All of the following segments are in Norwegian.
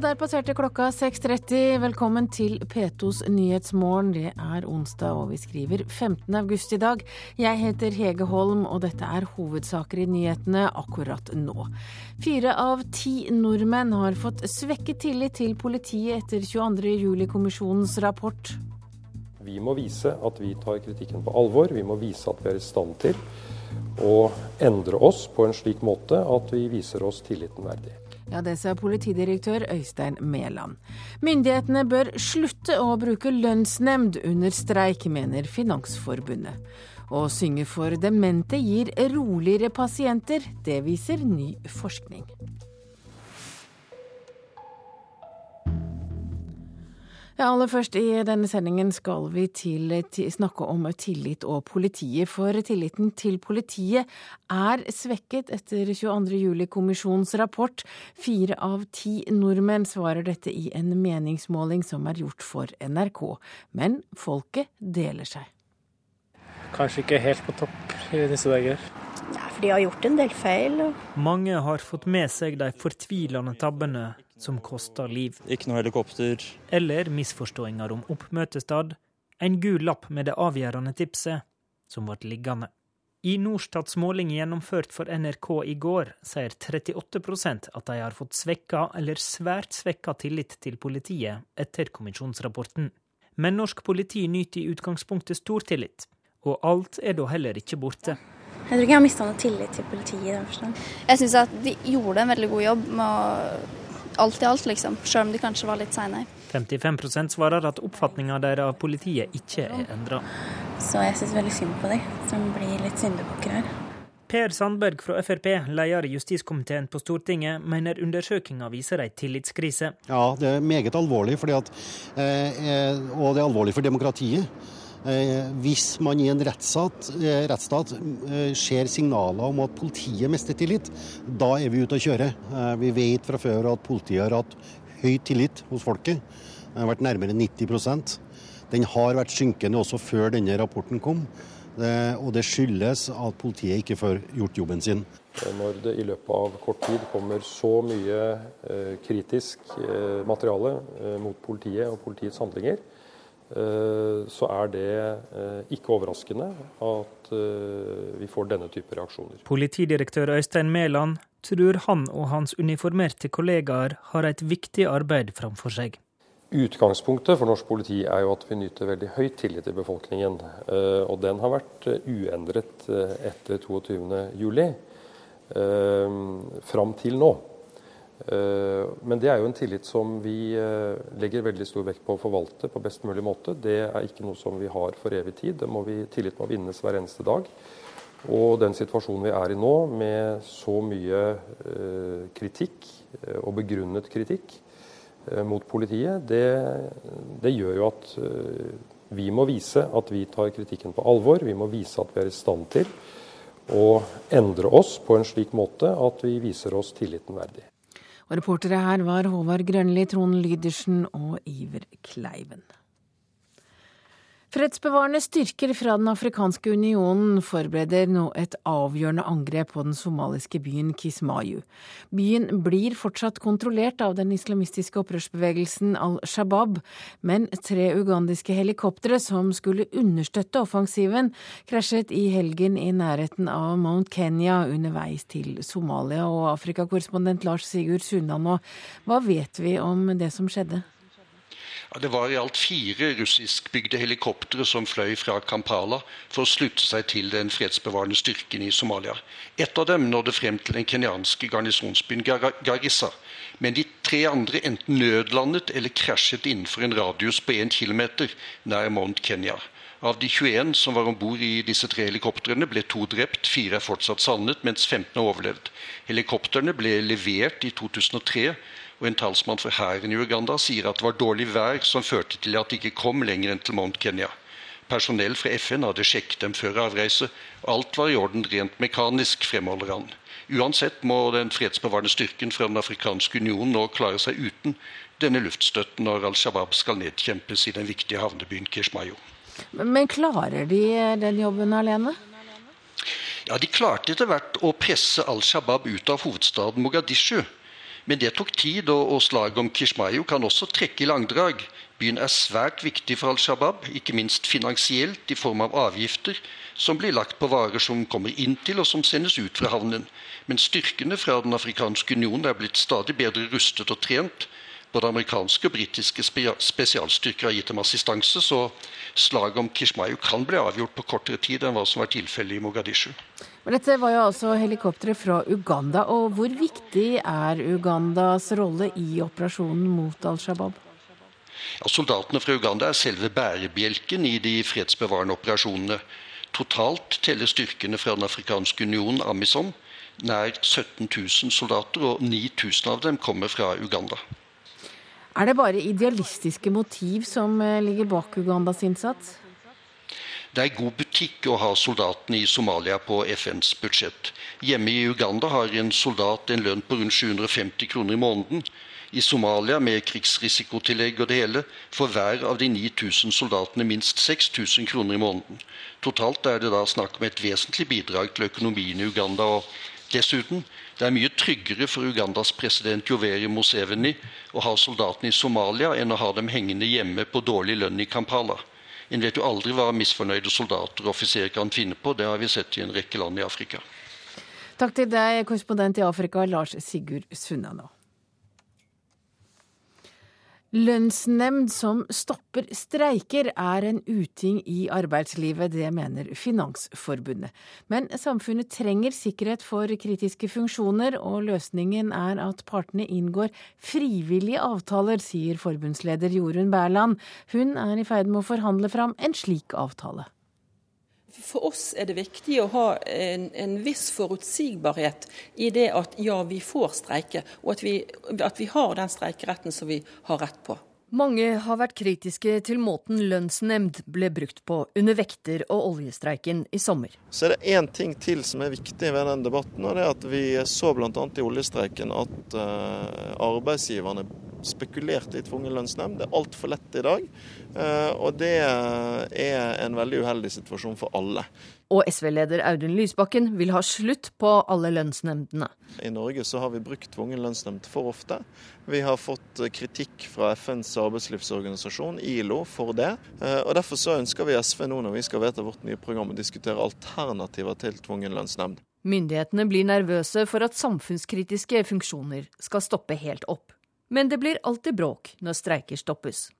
Og der passerte klokka 6.30. Velkommen til P2s Nyhetsmorgen. Det er onsdag, og vi skriver 15. august i dag. Jeg heter Hege Holm, og dette er hovedsaker i nyhetene akkurat nå. Fire av ti nordmenn har fått svekket tillit til politiet etter 22. juli-kommisjonens rapport. Vi må vise at vi tar kritikken på alvor. Vi må vise at vi er i stand til å endre oss på en slik måte at vi viser oss tilliten verdig. Ja, Det sa politidirektør Øystein Mæland. Myndighetene bør slutte å bruke lønnsnemnd under streik, mener Finansforbundet. Å synge for demente gir roligere pasienter. Det viser ny forskning. Ja, aller først i denne sendingen skal vi til, til, snakke om tillit og politiet. For tilliten til politiet er svekket etter 22.07-kommisjonens rapport. Fire av ti nordmenn svarer dette i en meningsmåling som er gjort for NRK. Men folket deler seg. Kanskje ikke helt på topp i disse dager. Ja, for de har gjort en del feil. Og... Mange har fått med seg de fortvilende tabbene som koster liv. Ikke noe helikopter. Eller misforståinger om oppmøtested. En gul lapp med det avgjørende tipset, som ble liggende. I Norstats måling gjennomført for NRK i går, sier 38% at de har fått svekka eller svært svekka tillit til politiet etter kommisjonsrapporten. Men norsk politi nyter i utgangspunktet stor tillit. Og alt er da heller ikke borte. Jeg tror ikke jeg har mista noe tillit til politiet i den forstand. Jeg syns at de gjorde en veldig god jobb med å alt i alt, liksom. Selv om de kanskje var litt seine. 55 svarer at oppfatninga deres av politiet ikke er endra. Så jeg syns veldig synd på de som blir litt syndebukker her. Per Sandberg fra Frp, leder i justiskomiteen på Stortinget, mener undersøkelsen viser ei tillitskrise. Ja, det er meget alvorlig, at, eh, og det er alvorlig for demokratiet. Eh, hvis man i en rettsstat, eh, rettsstat eh, ser signaler om at politiet mister tillit, da er vi ute å kjøre. Vi vet fra før at politiet har hatt høy tillit hos folket. Den har vært nærmere 90% Den har vært synkende også før denne rapporten kom. Og det skyldes at politiet ikke får gjort jobben sin. Når det i løpet av kort tid kommer så mye kritisk materiale mot politiet og politiets handlinger, så er det eh, ikke overraskende at eh, vi får denne type reaksjoner. Politidirektør Øystein Mæland tror han og hans uniformerte kollegaer har et viktig arbeid framfor seg. Utgangspunktet for norsk politi er jo at vi nyter veldig høy tillit i befolkningen. Og den har vært uendret etter 22.07. Fram til nå. Eh, men det er jo en tillit som vi eh, legger veldig stor vekt på å forvalte på best mulig måte. Det er ikke noe som vi har for evig tid. Må vi, tillit må vinnes hver eneste dag. Og den situasjonen vi er i nå, med så mye eh, kritikk, og begrunnet kritikk, mot politiet, det, det gjør jo at vi må vise at vi tar kritikken på alvor. Vi må vise at vi er i stand til å endre oss på en slik måte at vi viser oss tilliten verdig. Reportere her var Håvard Grønli, Trond Lydersen og Iver Kleiven. Fredsbevarende styrker fra Den afrikanske unionen forbereder nå et avgjørende angrep på den somaliske byen Kismayu. Byen blir fortsatt kontrollert av den islamistiske opprørsbevegelsen Al Shabaab, men tre ugandiske helikoptre som skulle understøtte offensiven, krasjet i helgen i nærheten av Mount Kenya underveis til Somalia. Og Afrikakorrespondent Lars Sigurd Sundan, hva vet vi om det som skjedde? Det var i alt fire russiskbygde helikoptre som fløy fra Kampala for å slutte seg til den fredsbevarende styrken i Somalia. Ett av dem nådde frem til den kenyanske garnisonsbyen Garissa. Men de tre andre enten nødlandet eller krasjet innenfor en radius på én kilometer nær Mount Kenya. Av de 21 som var om bord i disse tre helikoptrene, ble to drept, fire er fortsatt savnet, mens 15 har overlevd. Helikoptrene ble levert i 2003 og en talsmann for hæren i Uganda sier at det var dårlig vær som førte til at de ikke kom lenger enn til Mount Kenya. Personell fra FN hadde sjekket dem før avreise. Alt var i orden rent mekanisk, fremholder han. Uansett må den fredsbevarende styrken fra Den afrikanske union nå klare seg uten denne luftstøtten når Al Shabaab skal nedkjempes i den viktige havnebyen Kishmayo. Men klarer de den jobben alene? Ja, De klarte etter hvert å presse Al Shabaab ut av hovedstaden Mogadishu. Men det tok tid, og, og slaget om Kishmayo kan også trekke i langdrag. Byen er svært viktig for Al Shabaab, ikke minst finansielt i form av avgifter som blir lagt på varer som kommer inn til og som sendes ut fra havnen. Men styrkene fra Den afrikanske union er blitt stadig bedre rustet og trent. Både amerikanske og britiske spesialstyrker har gitt dem assistanse, så slaget om Kishmayo kan bli avgjort på kortere tid enn hva som var tilfellet i Mogadishu. Men dette var jo altså helikoptre fra Uganda, og hvor viktig er Ugandas rolle i operasjonen mot Al Shabaab? Ja, soldatene fra Uganda er selve bærebjelken i de fredsbevarende operasjonene. Totalt teller styrkene fra Den afrikanske union, Amison, nær 17 000 soldater, og 9000 av dem kommer fra Uganda. Er det bare idealistiske motiv som eh, ligger bak Ugandas innsats? Det er god butikk å ha soldatene i Somalia på FNs budsjett. Hjemme i Uganda har en soldat en lønn på rundt 750 kroner i måneden. I Somalia, med krigsrisikotillegg og det hele, får hver av de 9000 soldatene minst 6000 kroner i måneden. Totalt er det da snakk om et vesentlig bidrag til økonomien i Uganda. og Dessuten, det er mye tryggere for Ugandas president Joveri Museveni å ha soldatene i Somalia enn å ha dem hengende hjemme på dårlig lønn i Kampala. En vet jo aldri hva misfornøyde soldater og offiserer kan finne på. Det har vi sett i en rekke land i Afrika. Takk til deg, korrespondent i Afrika, Lars Sigurd Sunna nå. Lønnsnemnd som stopper streiker er en uting i arbeidslivet, det mener Finansforbundet. Men samfunnet trenger sikkerhet for kritiske funksjoner, og løsningen er at partene inngår frivillige avtaler, sier forbundsleder Jorunn Berland. Hun er i ferd med å forhandle fram en slik avtale. For oss er det viktig å ha en, en, viss forutsigbarhet i det at ja, vi får streike, og at vi, at vi har den streikeretten som vi har rett på. Mange har vært kritiske til måten lønnsnemnd ble brukt på under vekter- og oljestreiken i sommer. Så er det én ting til som er viktig ved den debatten, og det er at vi så bl.a. i oljestreiken at uh, arbeidsgiverne spekulerte i tvungen lønnsnemnd. Det er altfor lett i dag, uh, og det er en veldig uheldig situasjon for alle. Og SV-leder Audun Lysbakken vil ha slutt på alle lønnsnemndene. I Norge så har vi brukt tvungen lønnsnemnd for ofte. Vi har fått kritikk fra FNs arbeidslivsorganisasjon, ILO, for det. Eh, og Derfor så ønsker vi SV nå når vi skal vedta vårt nye program, å diskutere alternativer til tvungen lønnsnemnd. Myndighetene blir nervøse for at samfunnskritiske funksjoner skal stoppe helt opp. Men det blir alltid bråk når streiker stoppes.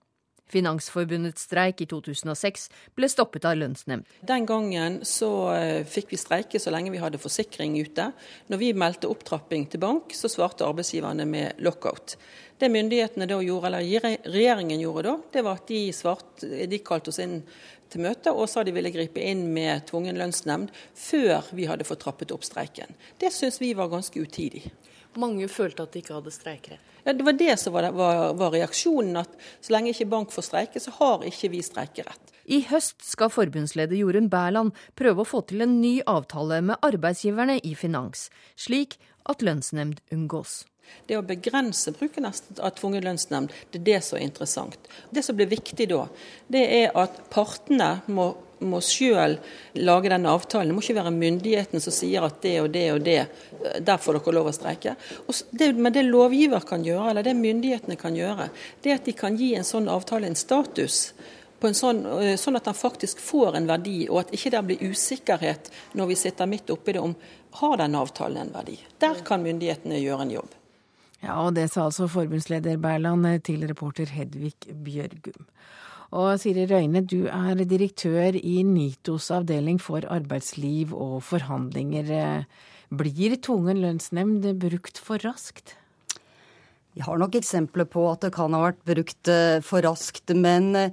Finansforbundets streik i 2006 ble stoppet av lønnsnemnd. Den gangen så eh, fikk vi streike så lenge vi hadde forsikring ute. Når vi meldte opptrapping til bank, så svarte arbeidsgiverne med lockout. Det myndighetene da gjorde, eller regjeringen gjorde da, det var at de, svart, de kalte oss inn til møte og sa de ville gripe inn med tvungen lønnsnemnd før vi hadde fått trappet opp streiken. Det syns vi var ganske utidig. Mange følte at de ikke hadde streikerett. Ja, Det var det som var, var, var, reaksjonen, at så lenge ikke bank får streike, så har ikke vi streikerett. I høst skal forbundsleder Jorunn Bærland prøve å få til en ny avtale med arbeidsgiverne i finans, slik at lønnsnemnd unngås. Det å begrense bruken av tvungen lønnsnemnd, det er det som er interessant. Det som blir viktig da, det er at partene må må sjøl lage den avtalen. Det må ikke være myndighetene som sier at det og det og det, der får dere lov å streike. Men det lovgiver kan gjøre, eller det myndighetene kan gjøre, det at de kan gi en sånn avtale en status. Sånn, eh, sånn, at den faktisk får en verdi, og at ikke det blir usikkerhet når vi sitter midt oppi det om har den avtalen en verdi. Der kan myndighetene gjøre en jobb. Ja, og Det sa altså forbundsleder Berland til reporter Hedvig Bjørgum. Og Siri Røyne, du er direktør i NITOs avdeling for arbeidsliv og forhandlinger. Blir tvungen lønnsnemnd brukt for raskt? Vi har nok eksempler på at det kan ha vært brukt eh, for raskt, men eh,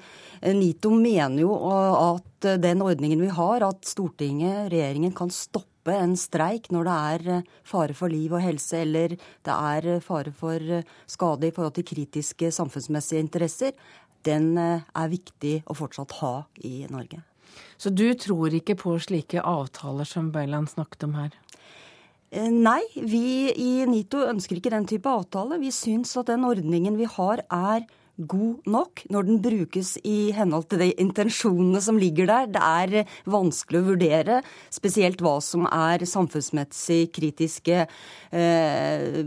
NITO mener jo at den ordningen vi har, at Stortinget, regjeringen, kan stoppe en streik når det er eh, fare for liv og helse eller det er fare for skade i forhold til kritiske samfunnsmessige interesser, den eh, er viktig å fortsatt ha i Norge. Så du tror ikke på slike avtaler som Bøyland snakket om her? Eh, nei, vi i NITO ønsker ikke den type avtale. Vi syns at den ordningen vi har er god nok når den brukes i henhold til de intensjonene som ligger der. Det er vanskelig å vurdere, spesielt hva som er samfunnsmessig kritiske eh,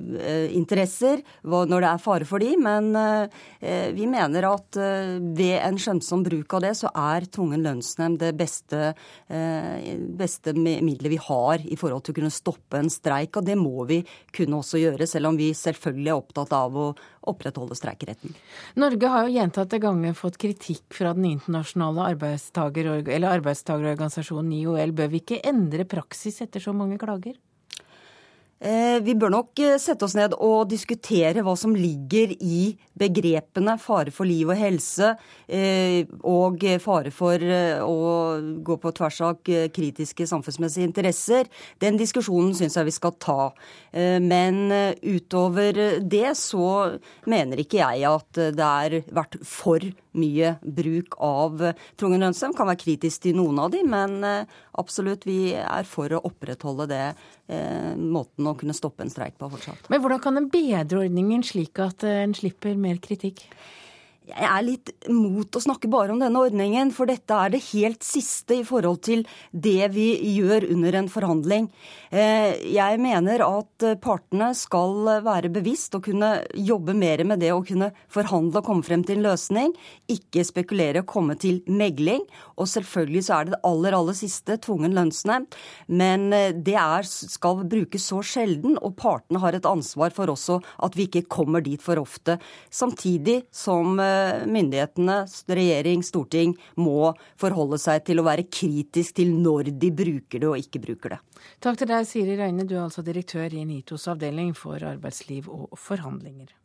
interesser når det er fare for de, men eh, vi mener at eh, ved en skjønnsom bruk av det, så er tvungen lønnsnemnd det beste, eh, beste middelet vi har i forhold til å kunne stoppe en streik. Og det må vi kunne også gjøre, selv om vi selvfølgelig er opptatt av å opprettholde streikeretten. Norge har jo gjentatte ganger fått kritikk fra den internasjonale arbeidstager, arbeidstagerorganisasjonen IOL. Bør vi ikke endre praksis etter så mange klager? Eh, vi bør nok eh, sette oss ned og diskutere hva som ligger i begrepene fare for liv og helse eh, og fare for å gå på tvers av kritiske samfunnsmessige interesser. Den diskusjonen syns jeg vi skal ta. Men utover det så mener ikke jeg at det har vært for mye bruk av tvungen lønnsnemnd. Kan være kritisk til noen av dem, men absolutt, vi er for å opprettholde det eh, måten å kunne stoppe en streik på fortsatt. Men hvordan kan en bedre ordningen slik at eh, en slipper mer kritikk? Jeg er litt mot å snakke bare om denne ordningen, for dette er det helt siste i forhold til det vi gjør under en forhandling. Eh, jeg mener at partene skal være bevisst og kunne jobbe mer med det å kunne forhandle og komme frem til en løsning. Ikke spekulere og komme til megling. Og selvfølgelig så er det det aller, aller siste, tvungen lønnsnemnd. Men eh, det er, skal brukes så sjelden, og partene har et ansvar for også at vi ikke kommer dit for ofte. Samtidig som eh, myndighetene, regjering, storting, må forholde seg til å være kritisk til når de bruker det og ikke bruker det. Takk til deg, Siri Reine, du er altså direktør i NITOs avdeling for arbeidsliv og forhandlinger.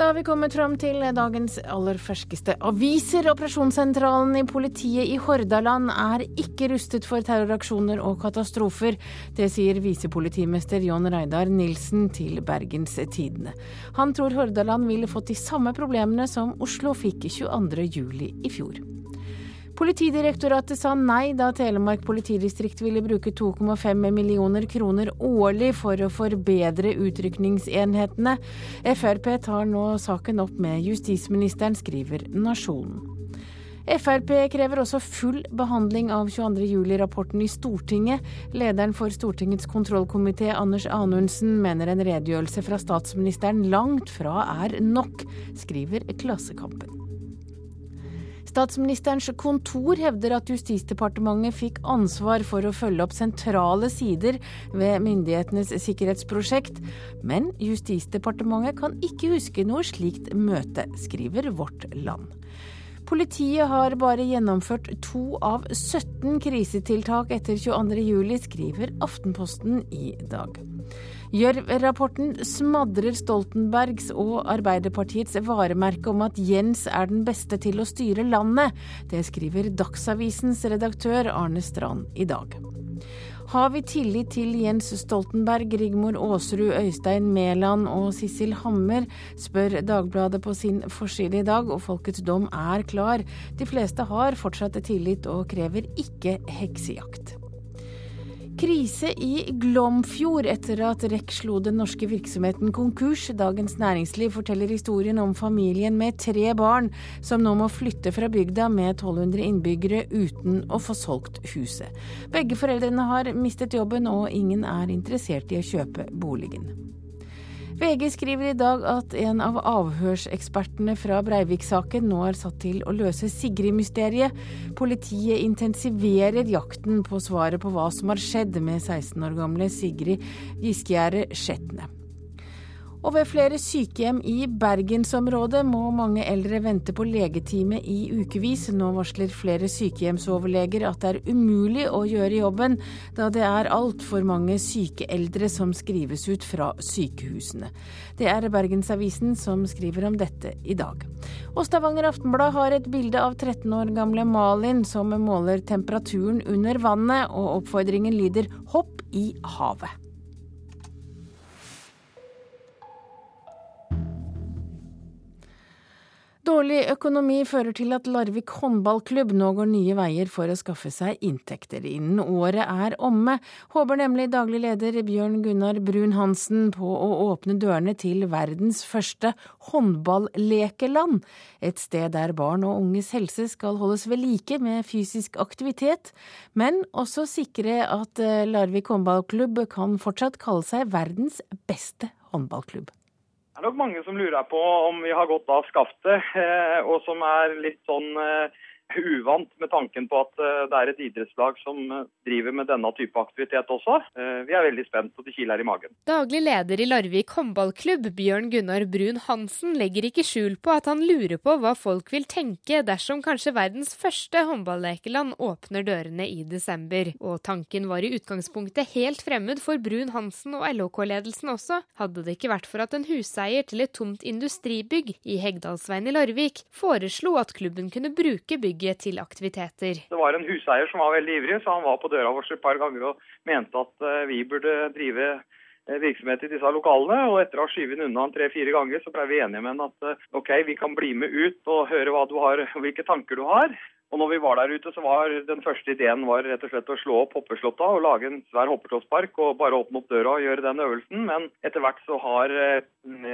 Da har vi kommet fram til dagens aller ferskeste aviser. Operasjonssentralen i politiet i Hordaland er ikke rustet for terroraksjoner og katastrofer. Det sier visepolitimester John Reidar Nilsen til Bergens Tidende. Han tror Hordaland ville fått de samme problemene som Oslo fikk 22.07. i fjor. Politidirektoratet sa nei da Telemark politidistrikt ville bruke 2,5 millioner kroner årlig for å forbedre utrykningsenhetene. Frp tar nå saken opp med justisministeren, skriver Nasjonen. Frp krever også full behandling av 22.07-rapporten i Stortinget. Lederen for Stortingets kontrollkomité, Anders Anundsen, mener en redegjørelse fra statsministeren langt fra er nok, skriver Klassekampen. Statsministerens kontor hevder at Justisdepartementet fikk ansvar for å følge opp sentrale sider ved myndighetenes sikkerhetsprosjekt, men Justisdepartementet kan ikke huske noe slikt møte, skriver Vårt Land. Politiet har bare gjennomført to av 17 krisetiltak etter 22.07, skriver Aftenposten i dag. Gjørv-rapporten smadrer Stoltenbergs og Arbeiderpartiets varemerke om at Jens er den beste til å styre landet. Det skriver Dagsavisens redaktør Arne Strand i dag. Har vi tillit til Jens Stoltenberg, Rigmor Aasrud, Øystein Mæland og Sissel Hammer, spør Dagbladet på sin forside i dag, og folkets dom er klar. De fleste har fortsatt tillit og krever ikke heksejakt. Krise i Glomfjord etter at REC slo den norske virksomheten konkurs. Dagens Næringsliv forteller historien om familien med tre barn som nå må flytte fra bygda med 1200 innbyggere uten å få solgt huset. Begge foreldrene har mistet jobben, og ingen er interessert i å kjøpe boligen. VG skriver i dag at en av avhørsekspertene fra Breivik-saken nå er satt til å løse Sigrid-mysteriet. Politiet intensiverer jakten på svaret på hva som har skjedd med 16 år gamle Sigrid Giskegjerde Skjetne. Og ved flere sykehjem i bergensområdet må mange eldre vente på legetime i ukevis. Nå varsler flere sykehjemsoverleger at det er umulig å gjøre jobben, da det er altfor mange syke eldre som skrives ut fra sykehusene. Det er Bergensavisen som skriver om dette i dag. Og Stavanger Aftenblad har et bilde av 13 år gamle Malin som måler temperaturen under vannet, og oppfordringen lyder 'hopp i havet'. Dårlig økonomi fører til at Larvik håndballklubb nå går nye veier for å skaffe seg inntekter. Innen året er omme, håper nemlig daglig leder Bjørn Gunnar Brun Hansen på å åpne dørene til verdens første håndballekeland. Et sted der barn og unges helse skal holdes ved like med fysisk aktivitet, men også sikre at Larvik håndballklubb kan fortsatt kalle seg verdens beste håndballklubb. Er nok mange som lurer på om vi har gått av skaftet, eh, og som er litt sånn eh, uvant med tanken på at eh, det er et idrettslag som eh, driver med denne type aktivitet også. Eh, vi er veldig spent, og det kiler i magen. Daglig leder i Larvik håndballklubb, Bjørn Gunnar Brun Hansen, legger ikke skjul på at han lurer på hva folk vil tenke dersom kanskje verdens første håndballekeland åpner dørene i desember. Og tanken var i utgangspunktet helt fremmed for Brun Hansen og LHK-ledelsen også, hadde det ikke vært for at en huseier til et tomt industribygg i Hegdalsveien i Larvik foreslo at klubben kunne bruke bygget bygget til aktiviteter. Det var en huseier som var veldig ivrig, så han var på døra vår et par ganger og mente at eh, vi burde drive eh, virksomhet i disse lokalene. og Etter å ha skyvet den unna tre-fire ganger, så ble vi enige med ham at eh, ok, vi kan bli med ut og høre har, hvilke tanker du har. Og når vi var der ute, så var den første ideen var rett og slett å slå opp hoppeslåtta og lage en svær hoppetåspark og bare åpne opp døra og gjøre den øvelsen. Men etter hvert så har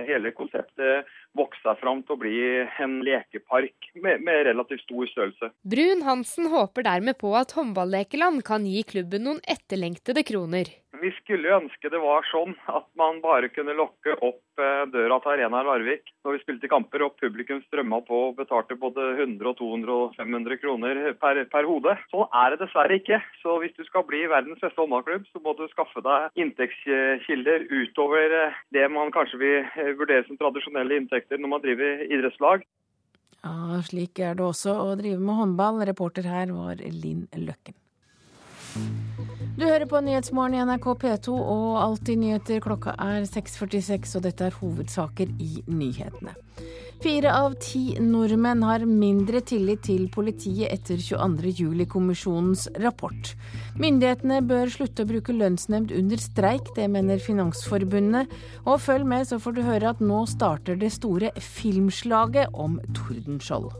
hele konseptet vokst seg fram til å bli en lekepark med, med relativt stor størrelse. Brun Hansen håper dermed på at håndballekeland kan gi klubben noen etterlengtede kroner. Vi skulle ønske det var sånn at man bare kunne lokke opp eh, døra til Arena Larvik når vi spilte kamper, og publikum strømma på og betalte både 100, 200 og 500 kroner per, per hode. Sånn er det dessverre ikke. Så hvis du skal bli verdens beste håndballklubb, så må du skaffe deg inntektskilder utover eh, det man kanskje vil eh, vurdere som tradisjonelle inntekter når man driver idrettslag. Ja, slik er det også å drive med håndball. Reporter her var Linn Løkken. Du hører på Nyhetsmorgen i NRK P2 og Alltid nyheter. Klokka er 6.46, og dette er hovedsaker i nyhetene. Fire av ti nordmenn har mindre tillit til politiet etter 22.07-kommisjonens rapport. Myndighetene bør slutte å bruke lønnsnemnd under streik, det mener Finansforbundet. Og følg med, så får du høre at nå starter det store filmslaget om Tordenskjold.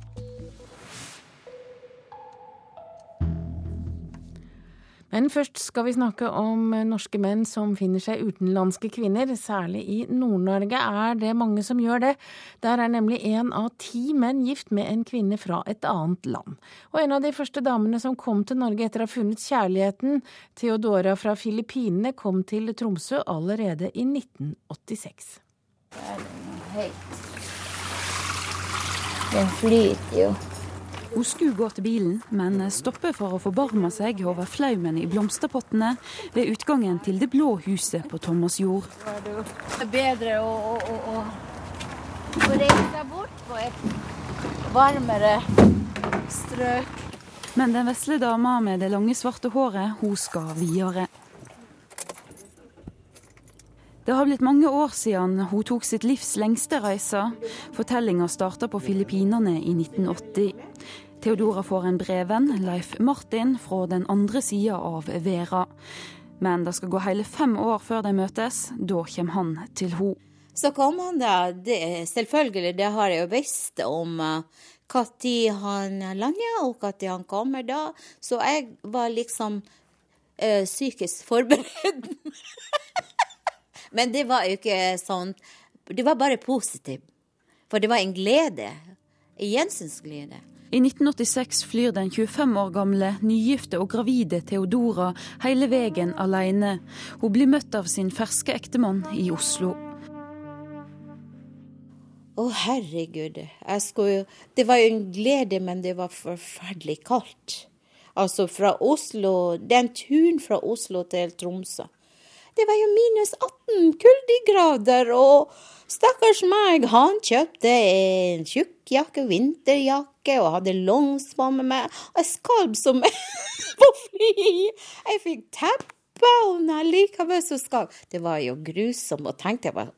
Men først skal vi snakke om norske menn som finner seg utenlandske kvinner. Særlig i Nord-Norge er det mange som gjør det. Der er nemlig én av ti menn gift med en kvinne fra et annet land. Og en av de første damene som kom til Norge etter å ha funnet kjærligheten, Theodora fra Filippinene, kom til Tromsø allerede i 1986. Den flyter jo. Hun skulle gå til bilen, men stopper for å forbarme seg over flaumen i blomsterpottene ved utgangen til det blå huset på Thomasjord. Det er bedre å, å, å, å reise bort på et varmere strøk. Men den vesle dama med det lange, svarte håret, hun skal videre. Det har blitt mange år siden hun tok sitt livs lengste reise. Fortellinga starta på Filippinene i 1980. Theodora får en brevvenn, Leif Martin, fra den andre sida av Vera. Men det skal gå hele fem år før de møtes. Da kommer han til henne. Så kom han da. Det, selvfølgelig, det har jeg jo visst om når uh, han lander og når han kommer da. Så jeg var liksom uh, psykisk forberedt. Men det var jo ikke sånn Det var bare positivt. For det var en glede. Gjensynsglede. I 1986 flyr den 25 år gamle, nygifte og gravide Theodora hele veien alene. Hun blir møtt av sin ferske ektemann i Oslo. Å, herregud. Skulle... det var jo en glede, men det var forferdelig kaldt. Altså fra Oslo Den turen fra Oslo til Tromsø. Det var jo minus 18 kuldegrader, og stakkars meg, han kjøpte en tjukkjakke, vinterjakke, og hadde longsvann med meg, og jeg skalv som på fly. Jeg fikk teppe, og likevel så skalv Det var jo grusomt å tenke bare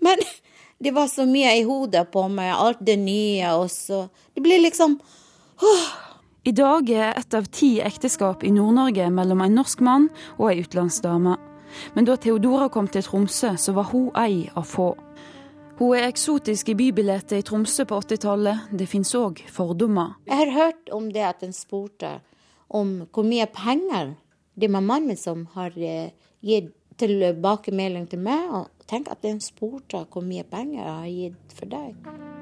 Men det var så mye i hodet på meg, alt det nye, og så Det blir liksom åh. I dag er ett av ti ekteskap i Nord-Norge mellom en norsk mann og ei utenlandsdame. Men da Theodora kom til Tromsø, så var hun ei av få. Hun er eksotisk i bybillettet i Tromsø på 80-tallet. Det finnes òg fordommer. Jeg har hørt om det at en spurte om hvor mye penger det er mannen min som har eh, gitt tilbakemelding til meg. Og tenk at en spurte hvor mye penger jeg har gitt for deg.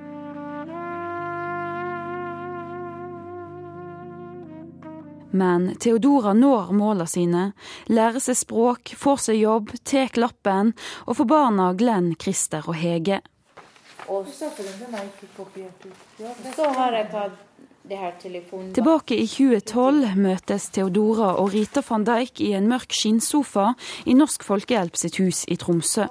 Men Theodora når måla sine, lærer seg språk, får seg jobb, tar lappen, og får barna Glenn, Christer og Hege. Og så har jeg tatt det her telefonen Tilbake i 2012 møtes Theodora og Rita van Dijk i en mørk skinnsofa i Norsk Folkehjelp sitt hus i Tromsø.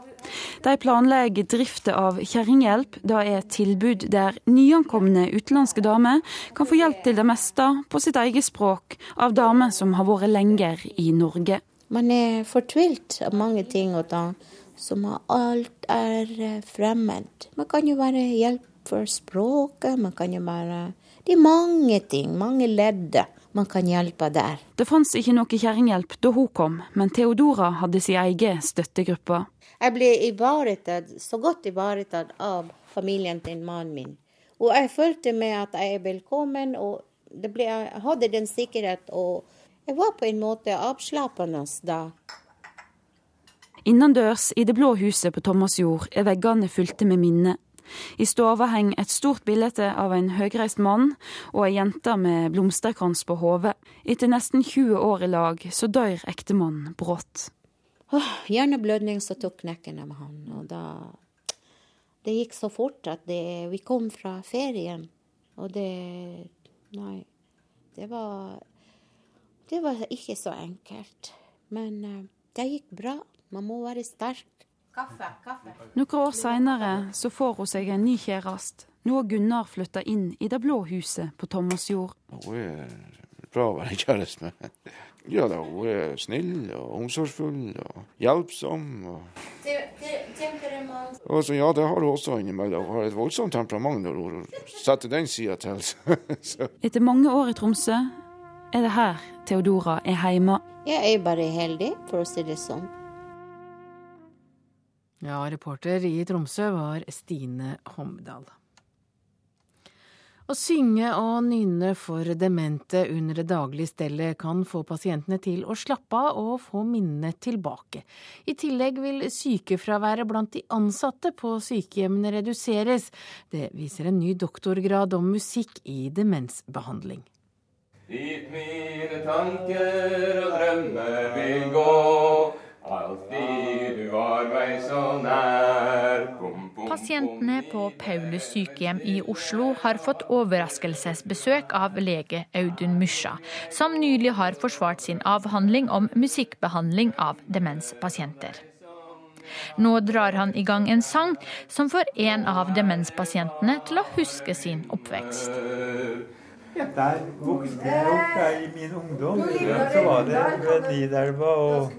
De planlegger drifta av Kjerringhjelp. Det er et tilbud der nyankomne utenlandske damer kan få hjelp til det meste på sitt eget språk av damer som har vært lenger i Norge. Man er fortvilt av mange ting og tang som alt er eh, fremmed. Man kan jo være hjelp for språket, man kan jo være Det er mange ting, mange ledd man kan hjelpe der. Det fantes ikke noe kjerringhjelp da hun kom, men Theodora hadde sin egen støttegruppe. Jeg ble ivaretatt, så godt ivaretatt av familien til mannen min. Og jeg følte meg at jeg er velkommen, og ble, jeg hadde den sikkerhet. Og jeg var på en måte avslappende da. Innendørs i det blå huset på Thomasjord er veggene fylte med minner. I stua henger et stort bilde av en høgreist mann og ei jente med blomsterkrans på hodet. Etter nesten 20 år i lag, så dør ektemannen brått. Oh, hjerneblødning som tok knekken av han. Og da Det gikk så fort at det, vi kom fra ferien, og det Nei. Det var Det var ikke så enkelt. Men uh, det gikk bra. Man må være sterk. Kaffe, kaffe. Noen år seinere så får hun seg en ny kjæreste. Nå har Gunnar flytta inn i det blå huset på Thomasjord. Hun er bra å være kjæreste med. Ja da, hun er snill og omsorgsfull og hjelpsom. Og, og så, ja, det har hun også innimellom. Hun har et voldsomt temperament når hun setter den sida til. Etter mange år i Tromsø er det her Theodora er hjemme. Jeg er bare heldig, for å si det sånn. Ja, reporter i Tromsø var Stine Homdal. Å synge og nynne for demente under det daglige stellet kan få pasientene til å slappe av og få minnene tilbake. I tillegg vil sykefraværet blant de ansatte på sykehjemmene reduseres. Det viser en ny doktorgrad om musikk i demensbehandling. Dit mine tanker og drømmer vil gå Alltid du var meg så nær. Bom, Pasientene på Paulus sykehjem i Oslo har fått overraskelsesbesøk av lege Audun Mysja, som nylig har forsvart sin avhandling om musikkbehandling av demenspasienter. Nå drar han i gang en sang som får en av demenspasientene til å huske sin oppvekst. Der vokste jeg opp jeg, i min ungdom. Så var det ved Nidelva og,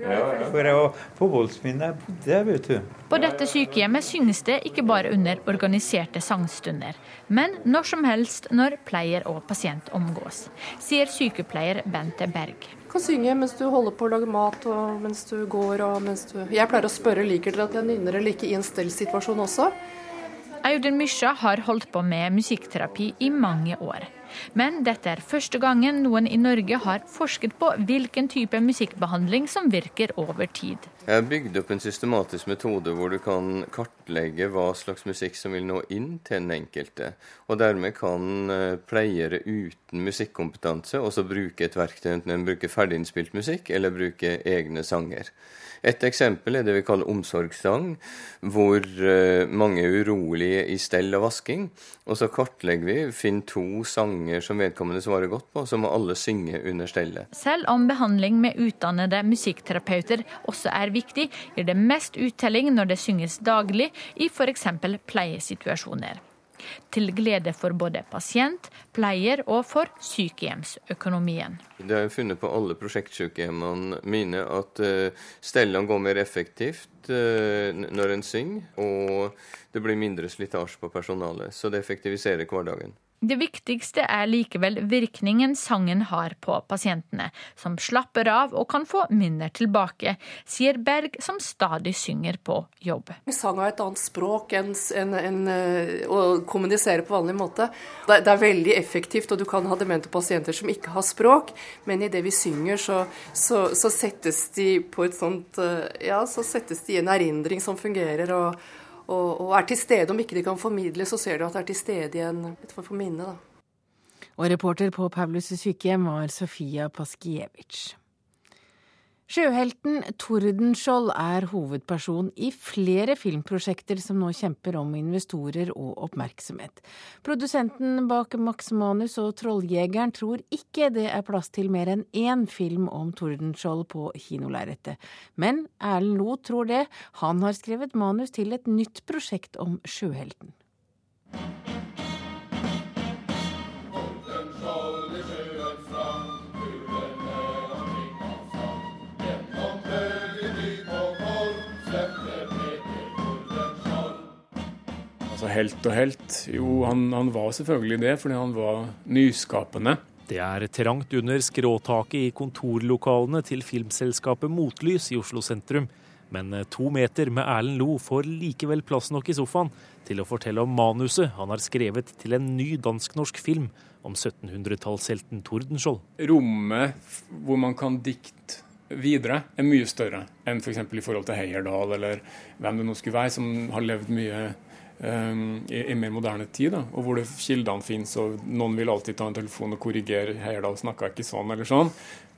for jeg, på Voldsminnet jeg bodde, vet du. På dette sykehjemmet synges det ikke bare under organiserte sangstunder, men når som helst når pleier og pasient omgås, sier sykepleier Bente Berg. Du kan synge mens du holder på å lage mat og mens du går og mens du Jeg pleier å spørre liker dere at jeg nynner eller ikke i en stellsituasjon også. Audun Mysja har holdt på med musikkterapi i mange år. Men dette er første gangen noen i Norge har forsket på hvilken type musikkbehandling som virker over tid. Jeg har bygd opp en systematisk metode hvor du kan kartlegge hva slags musikk som vil nå inn til den enkelte. Og dermed kan pleiere uten musikkompetanse også bruke et verktøy, enten en bruker ferdiginnspilt musikk eller bruker egne sanger. Et eksempel er det vi kaller omsorgssang, hvor mange er urolige i stell og vasking. Og så kartlegger vi, finner to sanger som vedkommende svarer godt på, så må alle synge under stellet. Selv om behandling med utdannede musikkterapeuter også er viktig, gir det mest uttelling når det synges daglig i f.eks. pleiesituasjoner. Til glede for både pasient, pleier og for sykehjemsøkonomien. Det har jeg funnet på alle prosjektsykehjemmene mine at stellene går mer effektivt når en synger. Og Det blir mindre slitasje på personalet, så det effektiviserer hverdagen. Det viktigste er likevel virkningen sangen har på pasientene, som slapper av og kan få minner tilbake, sier Berg, som stadig synger på jobb. Sang har et annet språk enn en, en, eh, å kommunisere på vanlig måte. Det, det, er veldig effektivt, og du kan ha demente pasienter som ikke har språk, men i det vi synger, så, så, så settes de på et sånt eh, Ja, så settes de i en erindring som fungerer. og og, og, er til stede. Om ikke de kan formidle, så ser du at det er til stede i en, for minne. Og reporter på Paulus' sykehjem var Sofia Paskiewicz. Sjøhelten Tordenskjold er hovedperson i flere filmprosjekter som nå kjemper om investorer og oppmerksomhet. Produsenten bak Max Manus og Trolljegeren tror ikke det er plass til mer enn én film om Tordenskjold på kinolerretet. Men Erlend Loe tror det. Han har skrevet manus til et nytt prosjekt om sjøhelten. Helt og helt. Jo, han, han var selvfølgelig det, fordi han var nyskapende. Det er trangt under skråtaket i kontorlokalene til filmselskapet Motlys i Oslo sentrum. Men to meter med Erlend Lo får likevel plass nok i sofaen til å fortelle om manuset han har skrevet til en ny dansk-norsk film om 1700-tallshelten Tordenskjold. Rommet hvor man kan dikte videre, er mye større enn f.eks. For i forhold til Heyerdahl eller hvem det nå skulle være, som har levd mye i, i, mer moderne tid, da, og hvor det kildene finnes, og noen vil alltid ta en telefon og korrigere Heyerdahl snakka ikke sånn eller sånn.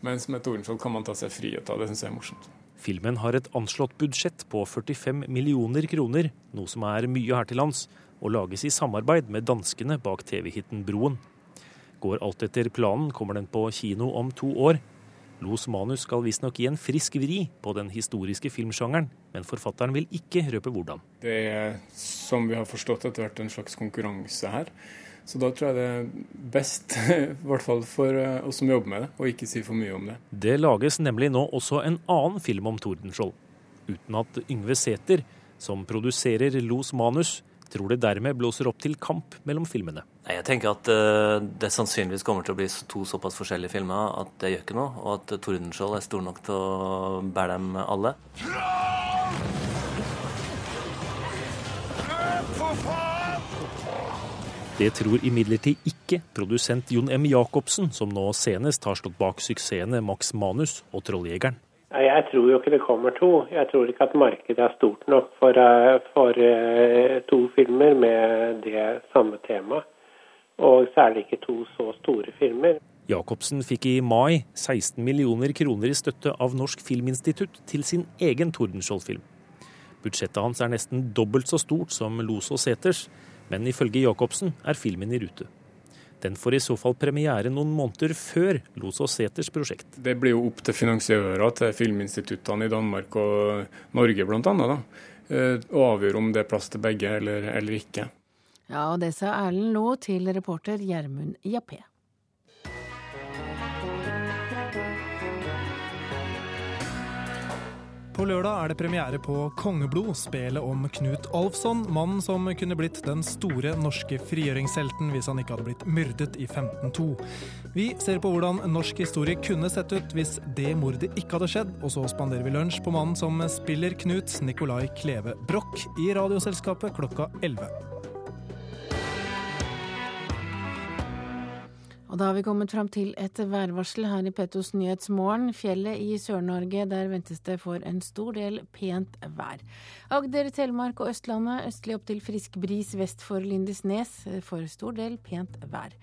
Mens med Tordenskiold kan man ta seg frihet av. Det syns jeg er morsomt. Filmen har et anslått budsjett på 45 millioner kroner, noe som er mye her til lands, og lages i samarbeid med danskene bak TV-hiten Broen. Går alt etter planen, kommer den på kino om to år. Los manus skal visstnok gi en frisk vri på den historiske filmsjangeren, men forfatteren vil ikke røpe hvordan. Det er, som vi har forstått, etter hvert en slags konkurranse her. Så da tror jeg det er best, i hvert fall for eh, oss som jobber med det, å ikke si for mye om det. Det lages nemlig nå også en annen film om Tordenskjold, uten at Yngve Sæther, som produserer Los manus, tror det dermed blåser opp til kamp mellom filmene. Jeg tenker at uh, det sannsynligvis kommer til å bli to såpass forskjellige filmer at det gjør ikke noe, og at Tordenskjold er stor nok til å bære dem alle. Det tror imidlertid ikke produsent Jon M. Jacobsen, som nå senest har stått bak suksessene Max Manus og Trolljegeren. Jeg tror jo ikke det kommer to. Jeg tror ikke at markedet er stort nok for, eh, for eh, to filmer med det samme temaet. Og særlig ikke to så store filmer. Jacobsen fikk i mai 16 millioner kroner i støtte av Norsk Filminstitutt til sin egen Tordenskjold-film. Budsjettet hans er nesten dobbelt så stort som Los og Seters, men ifølge Jacobsen er filmen i rute. Den får i så fall premiere noen måneder før Los og Seters prosjekt. Det blir jo opp til finansiører, til filminstituttene i Danmark og Norge bl.a. Eh, å avgjøre om det er plass til begge eller, eller ikke. Ja, og det sa Erlend nå til reporter Gjermund Jappé. På lørdag er det premiere på Kongeblod, spelet om Knut Alfsson, mannen som kunne blitt den store norske frigjøringshelten hvis han ikke hadde blitt myrdet i 1502. Vi ser på hvordan norsk historie kunne sett ut hvis det mordet ikke hadde skjedd, og så spanderer vi lunsj på mannen som spiller Knut, Nicolai Kleve Broch, i Radioselskapet klokka 11. Og da har vi kommet fram til et værvarsel her i Petos Nyhetsmorgen. Fjellet i Sør-Norge, der ventes det for en stor del pent vær. Agder, Telemark og Østlandet østlig opp til frisk bris vest for Lindesnes. For stor del pent vær.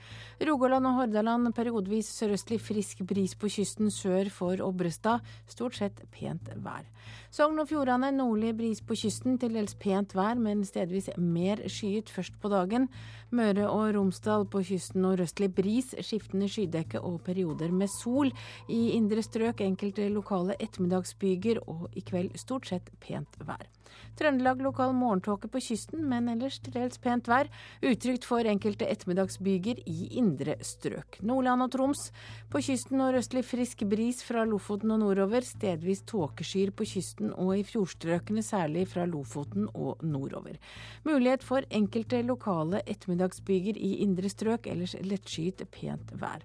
Rogaland og Hordaland periodevis sørøstlig frisk bris på kysten sør for Obrestad. Stort sett pent vær. Sogn og Fjordane nordlig bris på kysten, til dels pent vær, men stedvis mer skyet først på dagen. Møre og Romsdal på kysten nordøstlig bris, skiftende skydekke og perioder med sol. I indre strøk enkelte lokale ettermiddagsbyger, og i kveld stort sett pent vær. Trøndelag lokal morgentåke på kysten, men ellers til dels pent vær. Utrygt for enkelte ettermiddagsbyger i indre strøk. Nordland og Troms. På kysten nordøstlig frisk bris fra Lofoten og nordover. Stedvis tåkeskyer på kysten og i fjordstrøkene, særlig fra Lofoten og nordover. Mulighet for enkelte lokale ettermiddagsbyger i indre strøk, ellers lettskyet pent vær.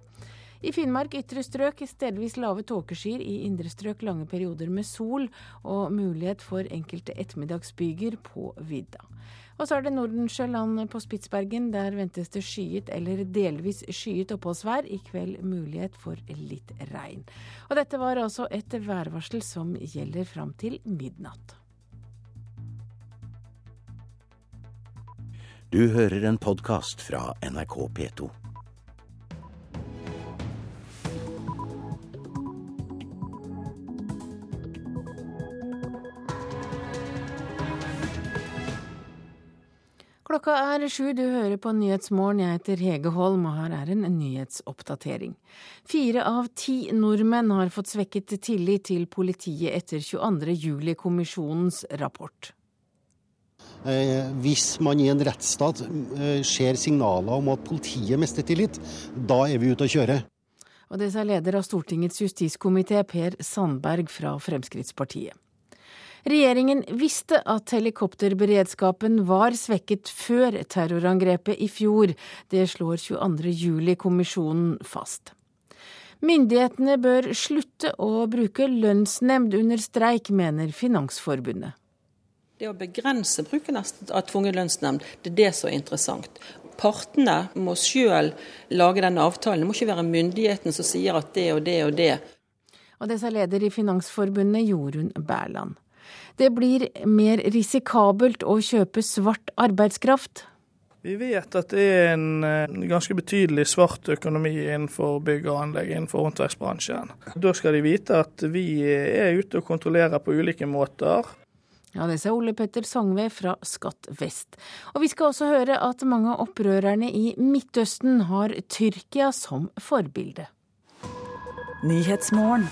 I Finnmark ytre strøk stedvis lave tåkeskyer, i indre strøk lange perioder med sol og mulighet for enkelte ettermiddagsbyger på vidda. Og så er det Nordensjøland på Spitsbergen. Der ventes det skyet eller delvis skyet oppholdsvær. I kveld mulighet for litt regn. Og dette var altså et værvarsel som gjelder fram til midnatt. Du hører en podkast fra NRK P2. Klokka er sju, du hører på Nyhetsmorgen. Jeg heter Hege Holm, og her er en nyhetsoppdatering. Fire av ti nordmenn har fått svekket tillit til politiet etter 22. juli-kommisjonens rapport. Eh, hvis man i en rettsstat eh, ser signaler om at politiet mister tillit, da er vi ute å kjøre. Og det sa leder av Stortingets justiskomité, Per Sandberg fra Fremskrittspartiet. Regjeringen visste at helikopterberedskapen var svekket før terrorangrepet i fjor. Det slår 22.07-kommisjonen fast. Myndighetene bør slutte å bruke lønnsnemnd under streik, mener Finansforbundet. Det å begrense bruken av tvungen lønnsnemnd, det er det som er interessant. Partene må sjøl lage den avtalen. Det må ikke være myndighetene som sier at det og det og det. Og det sa leder i Finansforbundet, Jorunn Bærland. Det blir mer risikabelt å kjøpe svart arbeidskraft. Vi vet at det er en eh, ganske betydelig svart økonomi innenfor bygg og anlegg, innenfor håndverksbransjen. Da skal de vite at vi er ute og kontrollerer på ulike måter. Ja, Det sa Ole Petter Songve fra Skatt vest. Og vi skal også høre at mange av opprørerne i Midtøsten har Tyrkia som forbilde. Nyhetsmorgen.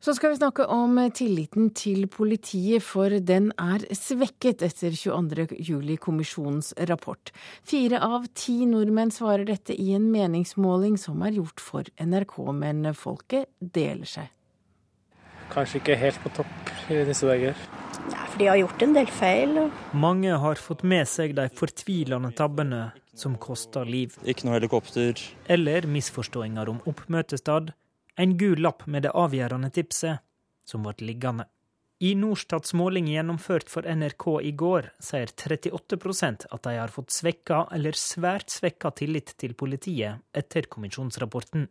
Så skal vi snakke om tilliten til politiet, for den er svekket etter 22.07-kommisjonens rapport. Fire av ti nordmenn svarer dette i en meningsmåling som er gjort for NRK, men folket deler seg. Kanskje ikke helt på topp i disse dager. Ja, for de har gjort en del feil. Mange har fått med seg de fortvilende tabbene som koster liv. Ikke noe helikopter. Eller misforståinger om oppmøtested en gul lapp med det avgjørende tipset, som ble liggende. I Norstats måling gjennomført for NRK i går, sier 38% at de har fått svekka eller svært svekka tillit til politiet etter kommisjonsrapporten.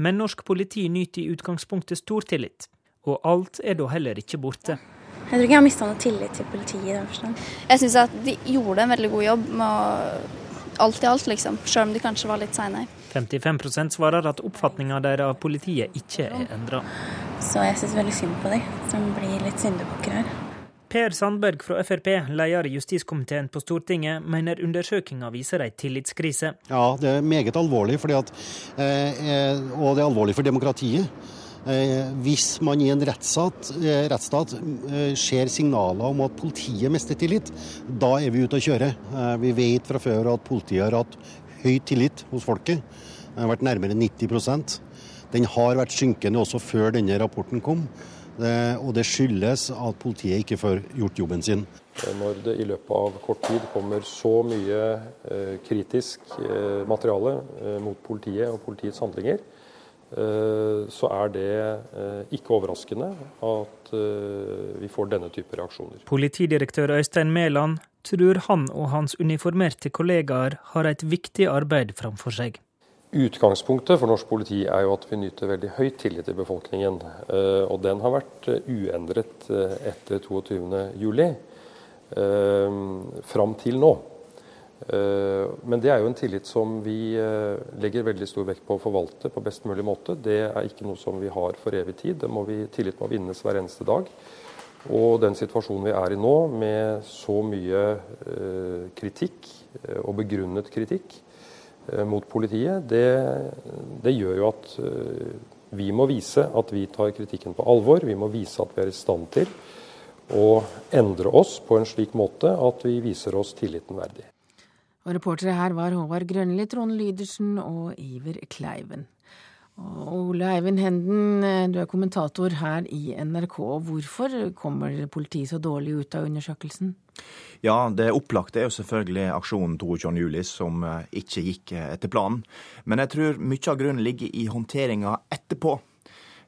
Men norsk politi nyter i utgangspunktet stor tillit, og alt er da heller ikke borte. Jeg tror ikke jeg har mista noe tillit til politiet i den forstand. Jeg syns at de gjorde en veldig god jobb med å alt i alt, liksom. Sjøl om de kanskje var litt seine. 55% svarer at oppfatninga deres av politiet ikke er endra. Så jeg syns veldig synd på de som blir litt syndebukker her. Per Sandberg fra Frp, leder i justiskomiteen på Stortinget, mener undersøkelsen viser ei tillitskrise. Ja, det er meget alvorlig, at, eh, eh, og det er alvorlig for demokratiet. Eh, hvis man i en rettsstat, eh, rettsstat eh, ser signaler om at politiet mister tillit, da er vi ute å kjøre. Vi vet fra før at politiet har hatt høy tillit hos folket. Den har vært nærmere 90% Den har vært synkende også før denne rapporten kom. Og det skyldes at politiet ikke får gjort jobben sin. Når det i løpet av kort tid kommer så mye kritisk materiale mot politiet og politiets handlinger, så er det ikke overraskende at vi får denne type reaksjoner. Politidirektør Øystein Mæland tror han og hans uniformerte kollegaer har et viktig arbeid framfor seg. Utgangspunktet for norsk politi er jo at vi nyter veldig høy tillit i befolkningen. Eh, og den har vært eh, uendret eh, etter 22.07. Fram til nå. Men det er jo en tillit som vi legger veldig stor vekt på å forvalte på best mulig måte. Det er ikke noe som vi har for evig tid. Det må vi, tillit må vinnes hver eneste dag. Og den situasjonen vi er i nå, med så mye eh, kritikk, eh, og begrunnet kritikk, eh, mot politiet, det, det gjør jo at Vi må vise at vi tar kritikken på alvor. Vi må vise at vi er i stand til å endre oss på en slik måte at vi viser oss tilliten verdig. Og reportere her var Håvard Grønli, Trond Lydersen og Iver Kleiven. Og Ole Eivind Henden, du er kommentator her i NRK. Hvorfor kommer politiet så dårlig ut av undersøkelsen? Ja, Det opplagte er jo selvfølgelig aksjonen 22.07, som eh, ikke gikk eh, etter planen. Men jeg tror mye av grunnen ligger i håndteringa etterpå.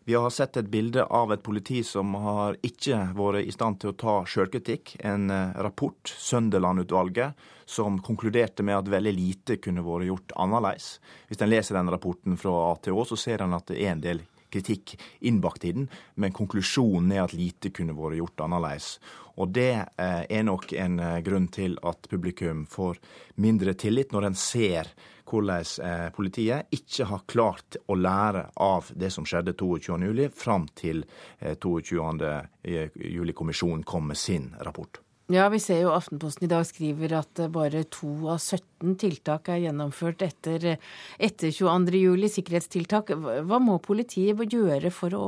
Vi har sett et bilde av et politi som har ikke vært i stand til å ta sjølkritikk. En eh, rapport, Sønderland-utvalget, som konkluderte med at veldig lite kunne vært gjort annerledes. Hvis en leser den rapporten fra ATH, så ser en at det er en del kritikk innbakt i den, men konklusjonen er at lite kunne vært gjort annerledes. Og det eh, er nok en eh, grunn til at publikum får mindre tillit, når en ser hvordan eh, politiet ikke har klart å lære av det som skjedde 22.07, fram til 22.07-kommisjonen kom med sin rapport. Ja, vi ser jo Aftenposten i dag skriver at bare to av 17 tiltak er gjennomført etter, etter 22.07. Sikkerhetstiltak. Hva må politiet gjøre for å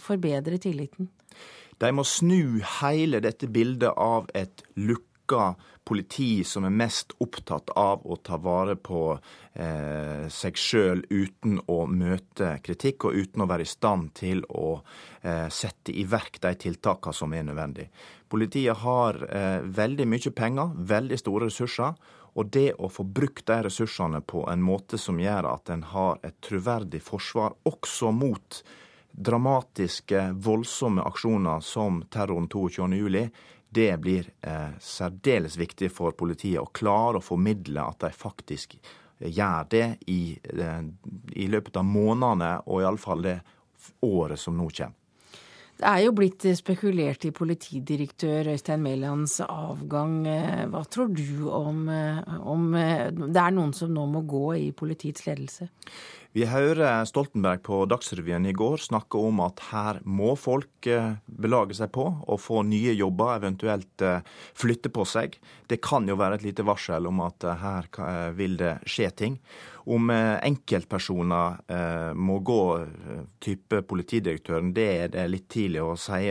forbedre tilliten? De må snu hele dette bildet av et lukka politi som er mest opptatt av å ta vare på eh, seg sjøl uten å møte kritikk, og uten å være i stand til å eh, sette i verk de tiltakene som er nødvendig. Politiet har eh, veldig mye penger, veldig store ressurser. Og det å få brukt de ressursene på en måte som gjør at en har et troverdig forsvar også mot dramatiske, voldsomme aksjoner som terroren 22.07, det blir eh, særdeles viktig for politiet å klare å formidle at de faktisk gjør det i, eh, i løpet av månedene, og iallfall det året som nå kommer. Det er jo blitt spekulert i politidirektør Øystein Mælands avgang. Eh, hva tror du om, eh, om eh, det er noen som nå må gå i politiets ledelse? Vi hører Stoltenberg på Dagsrevyen i går snakke om at her må folk eh, belage seg på å få nye jobber, eventuelt eh, flytte på seg. Det kan jo være et lite varsel om at eh, her vil det skje ting. Om enkeltpersoner må gå type politidirektøren, det er det litt tidlig å si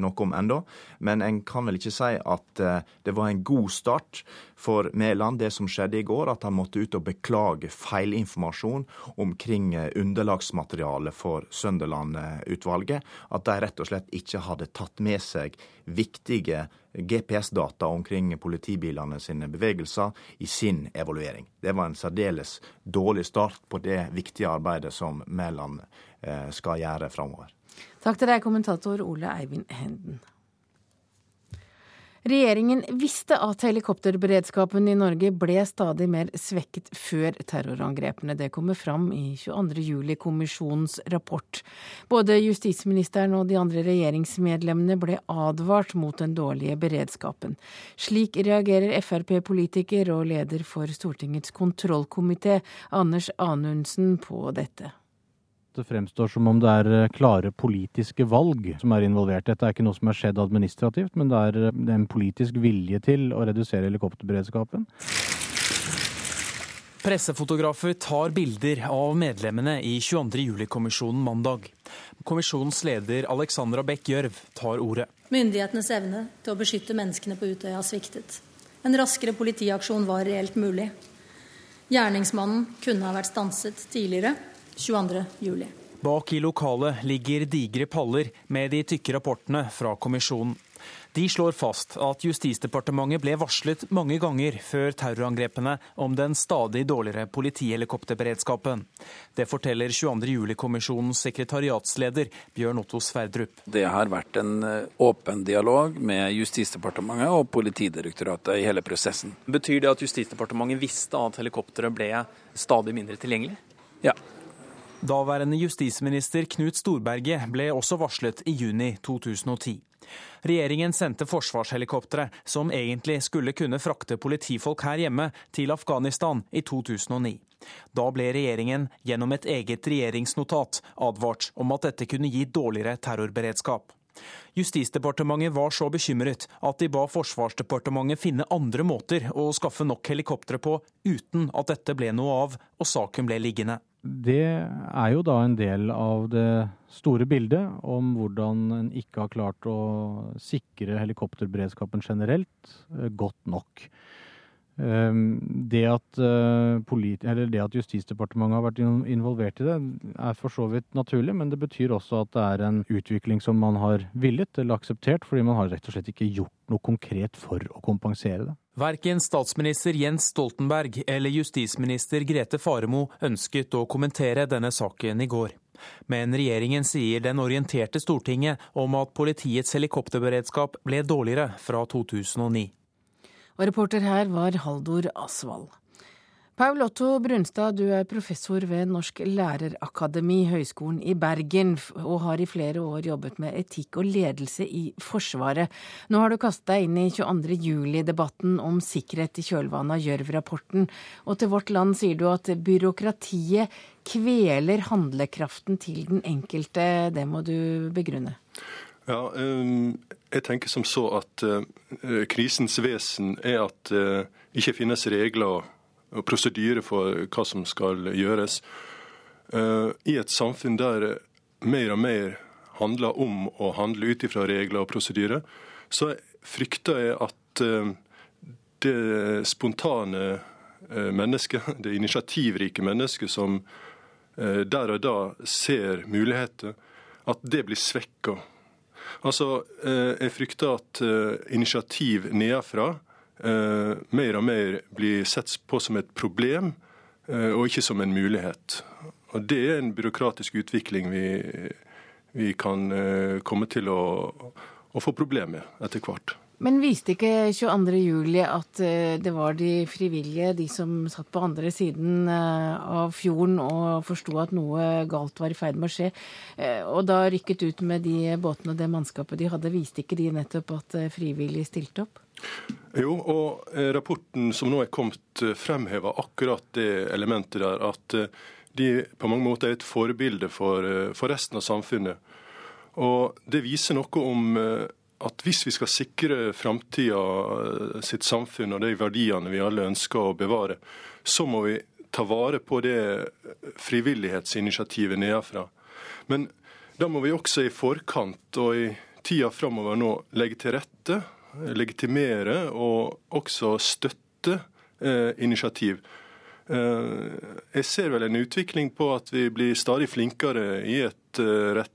noe om ennå. Men en kan vel ikke si at det var en god start for Mæland, det som skjedde i går, at han måtte ut og beklage feilinformasjon om omkring eh, underlagsmaterialet for Sønderland-utvalget. At de rett og slett ikke hadde tatt med seg viktige GPS-data omkring politibilene sine bevegelser i sin evaluering. Det var en særdeles dårlig start på det viktige arbeidet som Mæland eh, skal gjøre framover. Takk til deg, kommentator Ole Eivind Henden. Regjeringen visste at helikopterberedskapen i Norge ble stadig mer svekket før terrorangrepene. Det kommer fram i 22.07-kommisjonens rapport. Både justisministeren og de andre regjeringsmedlemmene ble advart mot den dårlige beredskapen. Slik reagerer Frp-politiker og leder for Stortingets kontrollkomité, Anders Anundsen, på dette det fremstår som om det er eh, klare politiske valg som er involvert. Dette er ikke noe som er skjedd administrativt, men det er eh, en politisk vilje til å redusere helikopterberedskapen. Pressefotografer tar bilder av medlemmene i 22. juli-kommisjonen mandag. Kommisjonens leder Alexandra Beck Gjørv tar ordet. Myndighetenes evne til å beskytte menneskene på Utøya har sviktet. En raskere politiaksjon var reelt mulig. Gjerningsmannen kunne ha vært stanset tidligere, 22. juli. Bak i lokalet ligger digre paller med de tykke rapportene fra kommisjonen. De slår fast at Justisdepartementet ble varslet mange ganger før terrorangrepene om den stadig dårligere politihelikopterberedskapen. Det forteller 22. juli-kommisjonens sekretariatsleder Bjørn Otto Sverdrup. Det har vært en eh, åpen dialog med Justisdepartementet og Politidirektoratet i hele prosessen. Betyr det at Justisdepartementet visste at helikopteret ble stadig mindre tilgjengelig? Ja, Daværende justisminister Knut Storberget ble også varslet i juni 2010. Regjeringen sendte forsvarshelikoptre, som egentlig skulle kunne frakte politifolk her hjemme, til Afghanistan i 2009. Da ble regjeringen gjennom et eget regjeringsnotat advart om at dette kunne gi dårligere terrorberedskap. Justisdepartementet var så bekymret at de ba Forsvarsdepartementet finne andre måter å skaffe nok helikoptre på uten at dette ble noe av og saken ble liggende. Det er jo da en del av det store bildet om hvordan en ikke har klart å sikre helikopterberedskapen generelt eh, godt nok. Ehm, det at, eh, det at, Justisdepartementet har vært involvert i det, er for så vidt naturlig, men det betyr også at det er en utvikling som man har villet eller akseptert, fordi man har rett og slett ikke gjort noe konkret for å kompensere det. Verken statsminister Jens Stoltenberg eller justisminister Grete Faremo ønsket å kommentere denne saken i går. Men regjeringen sier den orienterte Stortinget om at politiets helikopterberedskap ble dårligere fra 2009. Og reporter her var Haldor Asvald. Paul Otto Brunstad, du er professor ved Norsk lærerakademi, Høgskolen i Bergen, og har i flere år jobbet med etikk og ledelse i Forsvaret. Nå har du kastet deg inn i 22. juli-debatten om sikkerhet i kjølvannet av Gjørv-rapporten. Og til Vårt Land sier du at byråkratiet kveler handlekraften til den enkelte. Det må du begrunne. Ja, jeg tenker som så at uh, krisens vesen er at det uh, ikke finnes regler og prosedyrer for hva som skal gjøres. Uh, I et samfunn der mer og mer handler om å handle ut ifra regler og prosedyrer, så frykter jeg at det spontane mennesket, det initiativrike mennesket som der og da ser muligheter, at det blir svekka Altså, eh, Jeg frykter at eh, initiativ nedenfra eh, mer og mer blir sett på som et problem, og ikke som en mulighet. Og Det er en byråkratisk utvikling vi, vi kan komme til å, å få problemer med etter hvert. Men viste ikke 22.07 at eh, det var de frivillige, de som satt på andre siden eh, av fjorden og forsto at noe galt var i ferd med å skje, eh, og da rykket ut med de båtene og det mannskapet de hadde, viste ikke de nettopp at frivillige stilte opp? Jo, og rapporten som nå er kommet, fremhever akkurat det elementet der. At de på mange måter er et forbilde for, for resten av samfunnet. Og det viser noe om at hvis vi skal sikre framtida eh, sitt samfunn og de verdiene vi alle ønsker å bevare, så må vi ta vare på det frivillighetsinitiativet nedenfra. Men da må vi også i forkant og i tida framover nå legge til rette, legitimere og også støtte eh, initiativ. Eh, jeg ser vel en utvikling på at vi blir stadig flinkere i et eh, rett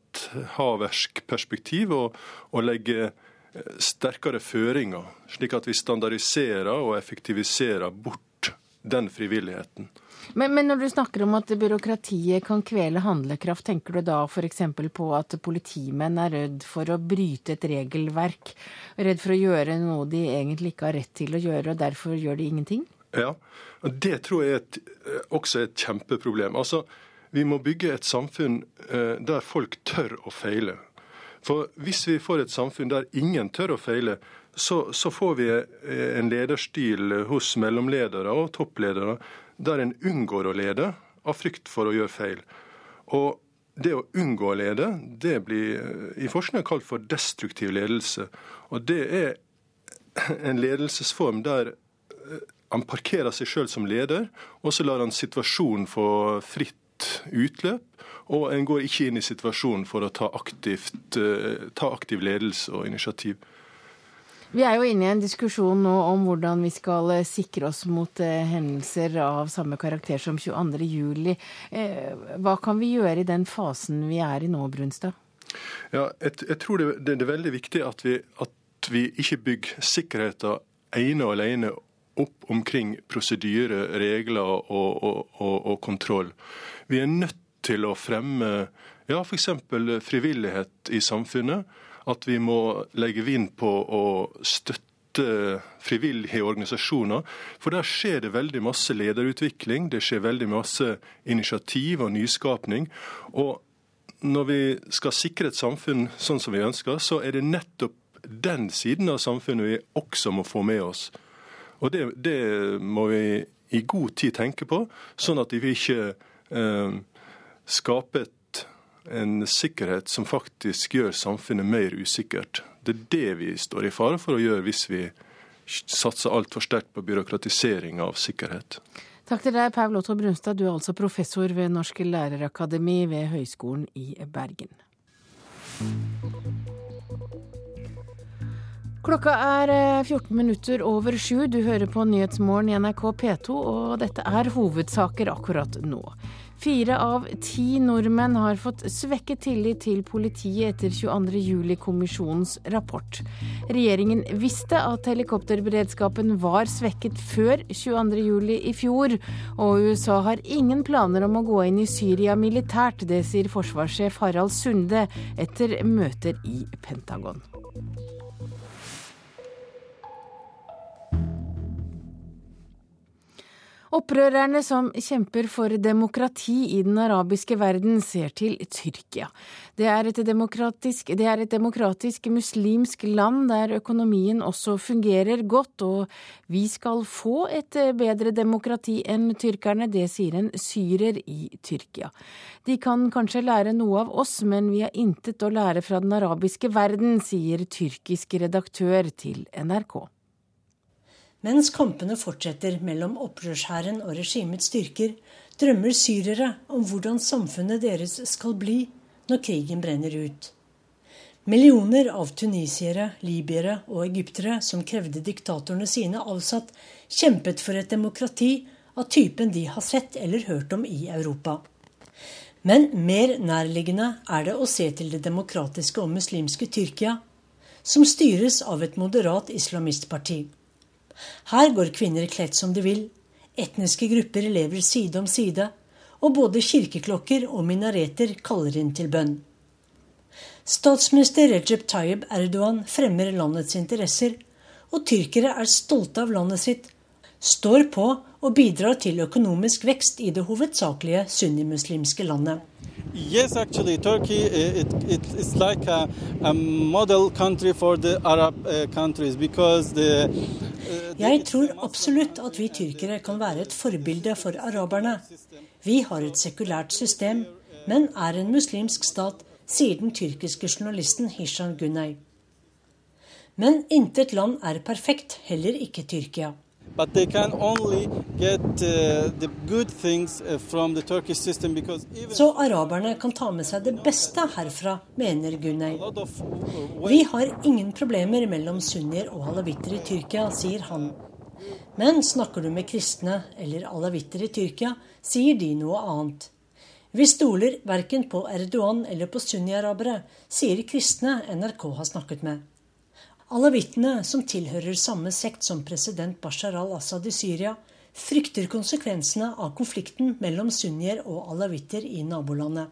haversk perspektiv og, og legge eh, sterkere føringer, slik at vi standardiserer og effektiviserer bort den frivilligheten. Men, men, når du snakker om at byråkratiet kan kvele handlekraft, tenker du da f.eks. på at politimenn er redd for å bryte et regelverk, redd for å gjøre noe de egentlig ikke har rett til å gjøre, og derfor gjør de ingenting? Ja, det tror jeg er et, eh, også er et kjempeproblem. Altså, vi må bygge et samfunn eh, der folk tør å feile. For hvis vi får et samfunn der ingen tør å feile, så, så får vi eh, en lederstil hos mellomledere og toppledere der en unngår å lede av frykt for å gjøre feil. Og det å unngå å lede, det blir eh, i forskningen kalt for destruktiv ledelse. Og det er en ledelsesform der han parkerer seg sjøl som leder, og så lar han situasjonen få fritt utløp, og en går ikke inn i situasjonen for å ta, aktivt, uh, ta aktiv ledelse og initiativ. Vi er jo inne i en diskusjon nå om hvordan vi skal eh, sikre oss mot eh, hendelser av samme karakter som 22.07. Hva kan vi gjøre i den fasen vi er i nå, Brunstad? Ja, jeg, jeg tror det, det, er veldig viktig at vi, at vi ikke bygger sikkerheten ene og alene opp omkring prosedyre, regler og, og, og, og, kontroll. Vi er nødt til å fremme ja, f.eks. frivillighet i samfunnet. At vi må legge vind på å støtte frivillige organisasjoner. For der skjer det veldig masse lederutvikling, det skjer veldig masse initiativ og nyskapning. Og når vi skal sikre et samfunn sånn som vi ønsker, så er det nettopp den siden av samfunnet vi også må få med oss. Og det, det må vi i god tid tenke på, sånn at vi ikke eh, skaper en sikkerhet som faktisk gjør samfunnet mer usikkert. Det er det vi står i fare for å gjøre hvis vi satser altfor sterkt på byråkratisering av sikkerhet. Takk til deg, Paul Otto Brunstad. Du er altså professor ved Norsk lærerakademi ved Høgskolen i Bergen. Klokka er 14 eh, minutter over sju. Du hører på Nyhetsmorgen i NRK P2, og dette er hovedsaker akkurat nå. Fire av ti nordmenn har fått svekket tillit til politiet etter 22.07-kommisjonens rapport. Regjeringen visste at helikopterberedskapen var svekket før 22.07 i fjor, og USA har ingen planer om å gå inn i Syria militært. Det sier forsvarssjef Harald Sunde etter møter i Pentagon. Opprørerne som kjemper for demokrati i den arabiske verden, ser til Tyrkia. Det er, et demokratisk, er et demokratisk muslimsk land der økonomien også fungerer godt, og vi skal få et bedre demokrati enn tyrkerne, det sier en syrer i Tyrkia. De kan kanskje lære noe av oss, men vi har intet å lære fra den arabiske verden, sier tyrkisk redaktør til NRK. Mens kampene fortsetter mellom opprørshæren og regimets styrker, drømmer syrere om hvordan samfunnet deres skal bli når krigen brenner ut. Millioner av tunisiere, libyere og egyptere som krevde diktatorene sine avsatt, kjempet for et demokrati av typen de har sett eller hørt om i Europa. Men mer nærliggende er det å se til det demokratiske og muslimske Tyrkia, som styres av et moderat islamistparti. Her går kvinner kledd som de vil, etniske grupper lever side om side, og både kirkeklokker og minareter kaller inn til bønn. Statsminister Recep Tayyip Erdogan fremmer landets interesser, og tyrkere er stolte av landet sitt, står på og bidrar til økonomisk vekst i det hovedsakelige sunnimuslimske landet. Yes, actually, Turkey it, it, it's like a, a model country for the Arab uh, countries because the uh, Jeg tror absolutt at vi tyrkere kan være et forbilde for araberne. Vi har et sekulært system, men er en muslimsk stat, sier den tyrkiske journalisten Hisham Gunay. Men intet land er perfekt, heller ikke Tyrkia. But they can only get uh, the good things uh, from the Turkish system because even Så araberne kan ta med seg det beste herfra, mener Gunay. Vi har ingen problemer mellom sunnier og alawitter i Tyrkia, sier han. Men snakker du med kristne eller alawitter i Tyrkia, sier de noe annet. Vi stoler verken på Erdogan eller på sunni-arabere, sier kristne NRK har snakket med. Alawittene, som tilhører samme sekt som president Bashar al-Assad i Syria, frykter konsekvensene av konflikten mellom sunnier og alawitter i nabolandet.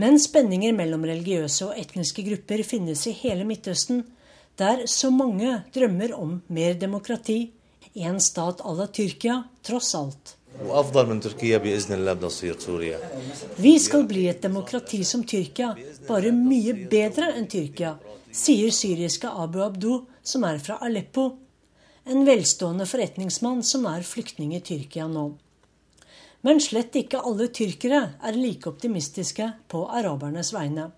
Men spenninger mellom religiøse og etniske grupper finnes i hele Midtøsten, der så mange drømmer om mer demokrati, en stat à la Tyrkia, tross alt. Vi skal bli et demokrati som Tyrkia, bare mye bedre enn Tyrkia, sier syriske Abu Abdu, som er fra Aleppo, en velstående forretningsmann som er flyktning i Tyrkia nå. Men slett ikke alle tyrkere er like optimistiske på arabernes vegne.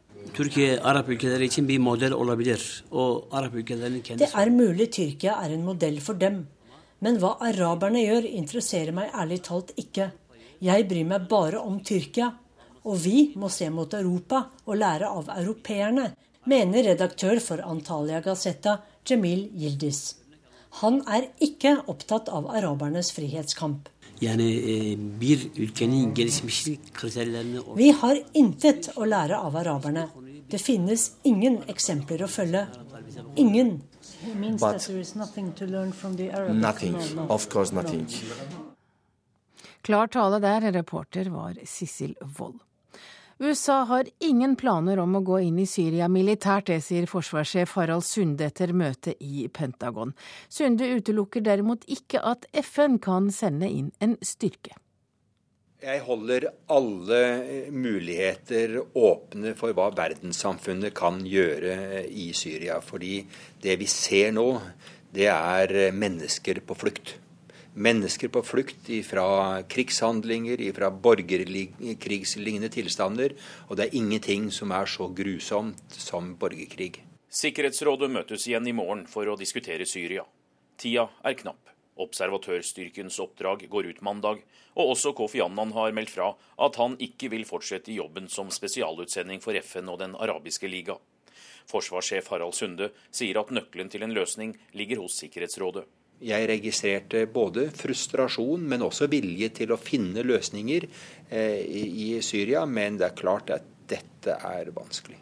Det er mulig Tyrkia er en modell for dem. Men hva araberne gjør, interesserer meg ærlig talt ikke. Jeg bryr meg bare om Tyrkia. Og vi må se mot Europa og lære av europeerne, mener redaktør for Antalya Gazeta, Jamil Yildiz. Han er ikke opptatt av arabernes frihetskamp. E, Vi har intet å lære av araberne. Det finnes ingen eksempler å følge. Ingen. Klar tale der, reporter var Sissel Wold. USA har ingen planer om å gå inn i Syria militært, det sier forsvarssjef Harald Sunde etter møtet i Pentagon. Sunde utelukker derimot ikke at FN kan sende inn en styrke. Jeg holder alle muligheter åpne for hva verdenssamfunnet kan gjøre i Syria. Fordi det vi ser nå, det er mennesker på flukt. Mennesker på flukt fra krigshandlinger, fra borgerkrigslignende tilstander. Og det er ingenting som er så grusomt som borgerkrig. Sikkerhetsrådet møtes igjen i morgen for å diskutere Syria. Tida er knapp, Observatørstyrkens oppdrag går ut mandag, og også Kofi Annan har meldt fra at han ikke vil fortsette i jobben som spesialutsending for FN og Den arabiske liga. Forsvarssjef Harald Sunde sier at nøkkelen til en løsning ligger hos Sikkerhetsrådet. Jeg registrerte både frustrasjon, men også vilje til å finne løsninger eh, i Syria. Men det er klart at dette er vanskelig.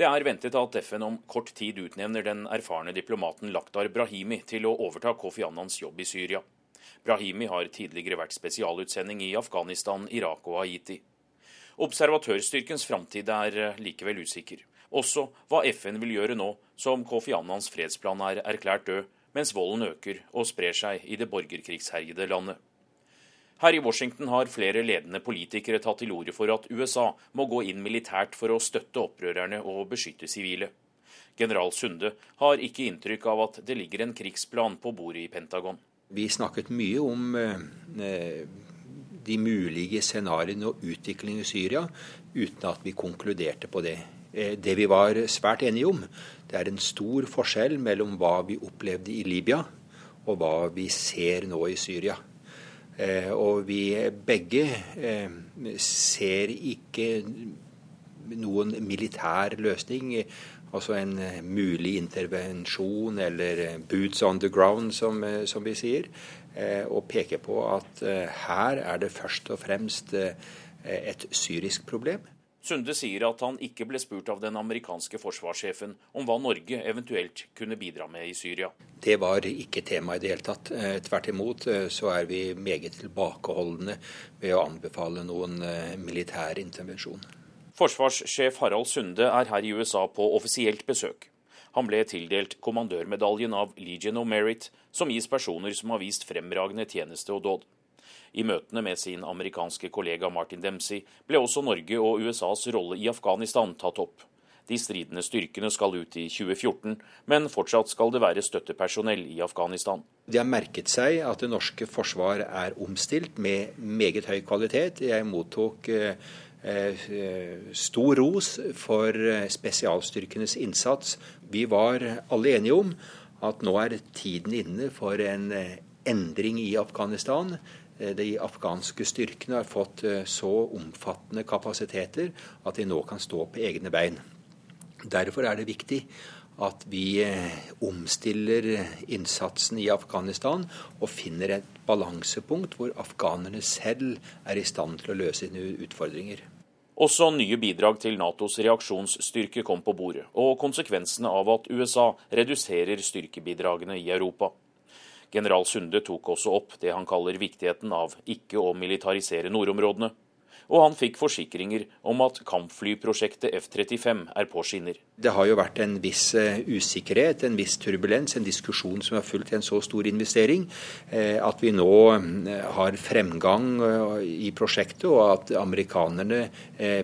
Det er ventet at FN om kort tid utnevner den erfarne diplomaten Lakhdar Brahimi til å overta Kofi Annans jobb i Syria. Brahimi har tidligere vært spesialutsending i Afghanistan, Irak og Haiti. Observatørstyrkens framtid er eh, likevel usikker. Også hva FN vil gjøre nå som Kofi Annans fredsplan er erklært død, mens volden øker og sprer seg i det borgerkrigsherjede landet. Her i Washington har flere ledende politikere tatt til orde for at USA må gå inn militært for å støtte opprørerne og beskytte sivile. General Sunde har ikke inntrykk av at det ligger en krigsplan på bordet i Pentagon. Vi snakket mye om eh, de mulige scenarioene og utviklingen i Syria, uten at vi konkluderte på det. Eh, det vi var svært enige om, det er en stor forskjell mellom hva vi opplevde i Libya, og hva vi ser nå i Syria. Eh, og vi begge eh, ser ikke noen militær løsning, altså en eh, mulig intervensjon eller boots on the ground, som, som vi sier, og peker på at her er det først og fremst et syrisk problem. Sunde sier at han ikke ble spurt av den amerikanske forsvarssjefen om hva Norge eventuelt kunne bidra med i Syria. Det var ikke tema i det hele tatt. Eh, tvert imot eh, så er vi meget tilbakeholdne ved å anbefale noen eh, militær intervensjon. Forsvarssjef Harald Sunde er her i USA på offisielt besøk. Han ble tildelt kommandørmedaljen av Legion of Merit, som gis personer som har vist fremragende tjeneste og dåd. I møtene med sin amerikanske kollega Martin Dempsey ble også Norge og USAs rolle i Afghanistan tatt opp. De stridende styrkene skal ut i 2014, men fortsatt skal det være støttepersonell i Afghanistan. De har merket seg at det norske forsvar er omstilt med meget høy kvalitet. Jeg mottok eh, eh stor ros for eh, spesialstyrkenes innsats. Vi var alle enige om at nå er tiden inne for en endring i Afghanistan. Eh, de afghanske styrkene har fått eh, så omfattende kapasiteter at de nå kan stå på egne bein. Derfor er det viktig at vi eh, omstiller innsatsen i Afghanistan og finner et balansepunkt hvor afghanerne selv er i stand til å løse sine utfordringer. Også nye bidrag til Natos reaksjonsstyrke kom på bordet, og konsekvensene av at USA reduserer styrkebidragene i Europa. General Sunde tok også opp det han kaller viktigheten av ikke å militarisere nordområdene. Og han fikk forsikringer om at kampflyprosjektet F-35 er på skinner. Det har jo vært en viss eh, usikkerhet, en viss turbulens, en diskusjon som har fulgt en så stor investering. Eh, at vi nå eh, har fremgang i prosjektet, og at amerikanerne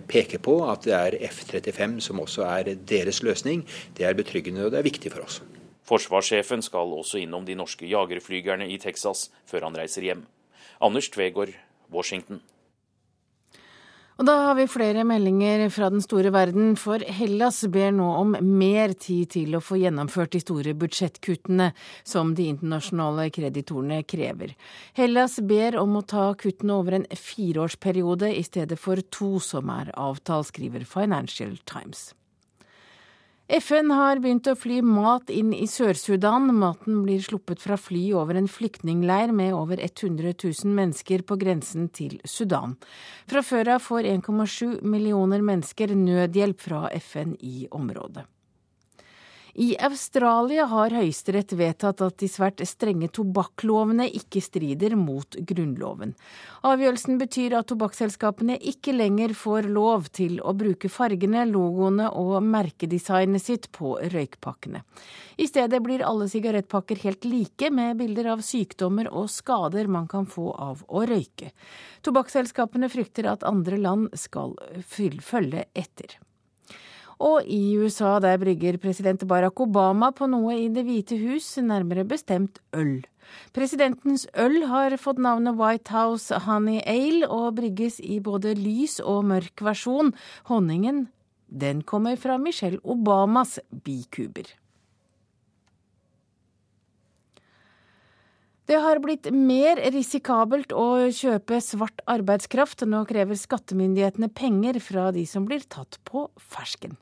peker på at det er F-35 som også er deres løsning, det er betryggende og det er viktig for oss. Forsvarssjefen skal også innom de norske jagerflygerne i Texas før han reiser hjem. Anders Tvegård, Washington. Og da har vi flere meldinger fra den store verden, for Hellas ber nå om mer tid til å få gjennomført de store budsjettkuttene som de internasjonale kreditorene krever. Hellas ber om å ta kuttene over en fireårsperiode i stedet for to som er avtalt, skriver Financial Times. FN har begynt å fly mat inn i Sør-Sudan. Maten blir sluppet fra fly over en flyktningleir med over 100 000 mennesker på grensen til Sudan. Fra før av får 1,7 millioner mennesker nødhjelp fra FN i området. I Australia har Høyesterett vedtatt at de svært strenge tobakklovene ikke strider mot Grunnloven. Avgjørelsen betyr at tobakksselskapene ikke lenger får lov til å bruke fargene, logoene og merkedesignet sitt på røykpakkene. I stedet blir alle sigarettpakker helt like, med bilder av sykdommer og skader man kan få av å røyke. Tobakksselskapene frykter at andre land skal følge etter. Og i USA der brygger president Barack Obama på noe i Det hvite hus, nærmere bestemt øl. Presidentens øl har fått navnet White House Honey Ale og brygges i både lys og mørk versjon. Honningen den kommer fra Michelle Obamas bikuber. Det har blitt mer risikabelt å kjøpe svart arbeidskraft. Nå krever skattemyndighetene penger fra de som blir tatt på fersken.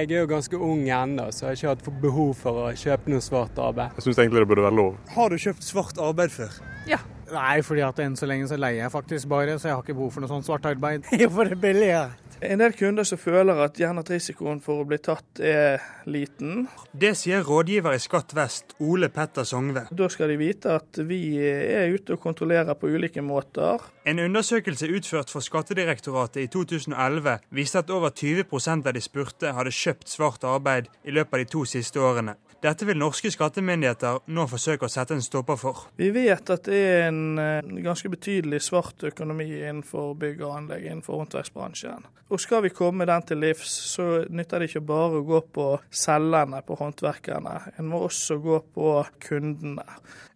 Jeg er jo ganske ung ennå, så jeg har ikke hatt behov for å kjøpe noe svart arbeid. Jeg syns egentlig det burde være lov. Har du kjøpt svart arbeid før? Ja. Nei, fordi at enn så lenge så leier jeg faktisk bare, så jeg har ikke behov for noe sånt svart arbeid. Jo, for det er billigere. En del kunder som føler at gjerne at risikoen for å bli tatt er liten. Det sier rådgiver i Skatt vest, Ole Petter Songve. Da skal de vite at vi er ute og kontrollerer på ulike måter. En undersøkelse utført for Skattedirektoratet i 2011 viste at over 20% av de spurte hadde kjøpt svart arbeid i løpet av de to siste årene. Dette vil norske skattemyndigheter nå forsøke å sette en stopper for. Vi vet at det er en eh, ganske betydelig svart økonomi innenfor bygg og anlegg, innenfor håndverksbransjen. Og skal vi komme den til livs, så nytter det ikke bare å gå på selgerne, på håndverkerne. En må også gå på kundene.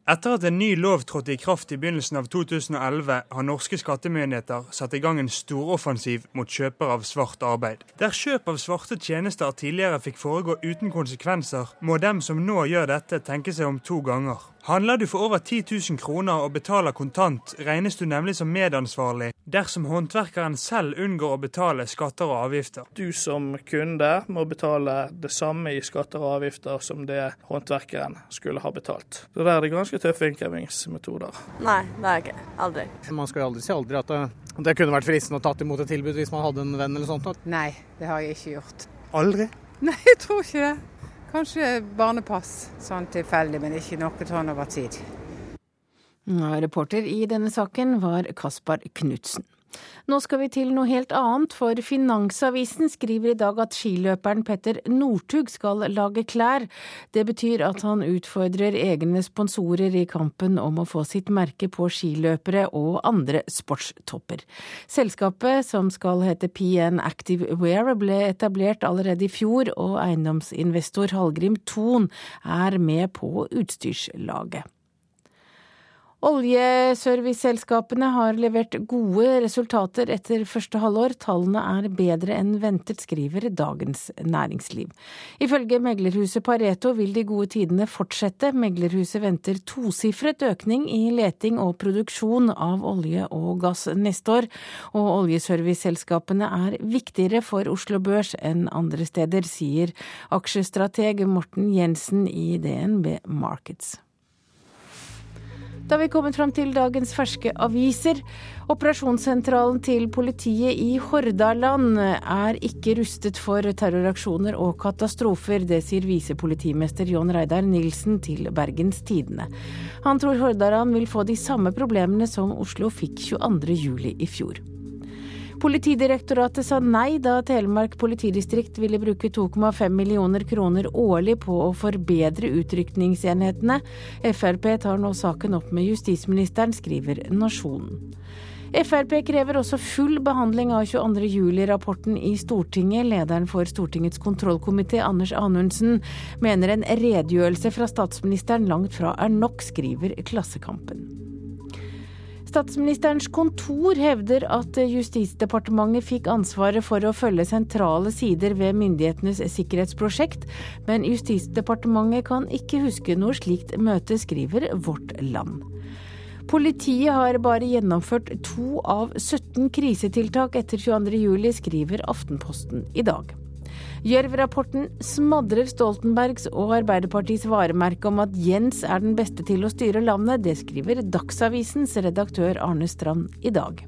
Etter at en ny lov trådte i kraft i begynnelsen av 2011, har norske skattemyndigheter satt i gang en storoffensiv mot kjøpere av svart arbeid. Der kjøp av svarte tjenester tidligere fikk foregå uten konsekvenser, må dem som nå gjør dette, tenke seg om to ganger. Handler du for over 10 000 kroner og betaler kontant, regnes du nemlig som medansvarlig dersom håndverkeren selv unngår å betale skatter og avgifter. Du som kunde må betale det samme i skatter og avgifter som det håndverkeren skulle ha betalt. Så der er det ganske tøffe innkrevingsmetoder. Nei, det er ikke. Aldri. Man skal jo aldri si aldri at det, det kunne vært fristende å tatt imot et tilbud hvis man hadde en venn eller sånt. Nei, det har jeg ikke gjort. Aldri? Nei, jeg tror ikke det. Kanskje barnepass sånn tilfeldig, men ikke noe sånn over tid. Reporter i denne saken var Kaspar Knutsen. Nå skal vi til noe helt annet, for Finansavisen skriver i dag at skiløperen Petter Northug skal lage klær. Det betyr at han utfordrer egne sponsorer i kampen om å få sitt merke på skiløpere og andre sportstopper. Selskapet, som skal hete PN Active Wear, ble etablert allerede i fjor, og eiendomsinvestor Hallgrim Thon er med på utstyrslaget. Oljeserviceselskapene har levert gode resultater etter første halvår. Tallene er bedre enn ventet, skriver Dagens Næringsliv. Ifølge meglerhuset Pareto vil de gode tidene fortsette. Meglerhuset venter tosifret økning i leting og produksjon av olje og gass neste år. Og oljeserviceselskapene er viktigere for Oslo Børs enn andre steder, sier aksjestrateg Morten Jensen i DNB Markets. Da vi kommet fram til dagens ferske aviser. Operasjonssentralen til politiet i Hordaland er ikke rustet for terroraksjoner og katastrofer. Det sier visepolitimester John Reidar Nilsen til Bergens Tidende. Han tror Hordaland vil få de samme problemene som Oslo fikk 22.07 i fjor. Politidirektoratet sa nei da Telemark politidistrikt ville bruke 2,5 millioner kroner årlig på å forbedre utrykningsenhetene. Frp tar nå saken opp med justisministeren, skriver Nasjonen. Frp krever også full behandling av 22. juli-rapporten i Stortinget. Lederen for Stortingets kontrollkomité, Anders Anundsen, mener en redegjørelse fra statsministeren langt fra er nok, skriver Klassekampen. Statsministerens kontor hevder at Justisdepartementet fikk ansvaret for å følge sentrale sider ved myndighetenes sikkerhetsprosjekt, men Justisdepartementet kan ikke huske noe slikt møte, skriver Vårt Land. Politiet har bare gjennomført to av 17 krisetiltak etter 22.07, skriver Aftenposten i dag. Gjørv-rapporten smadrer Stoltenbergs og Arbeiderpartiets varemerke om at Jens er den beste til å styre landet. Det skriver Dagsavisens redaktør Arne Strand i dag.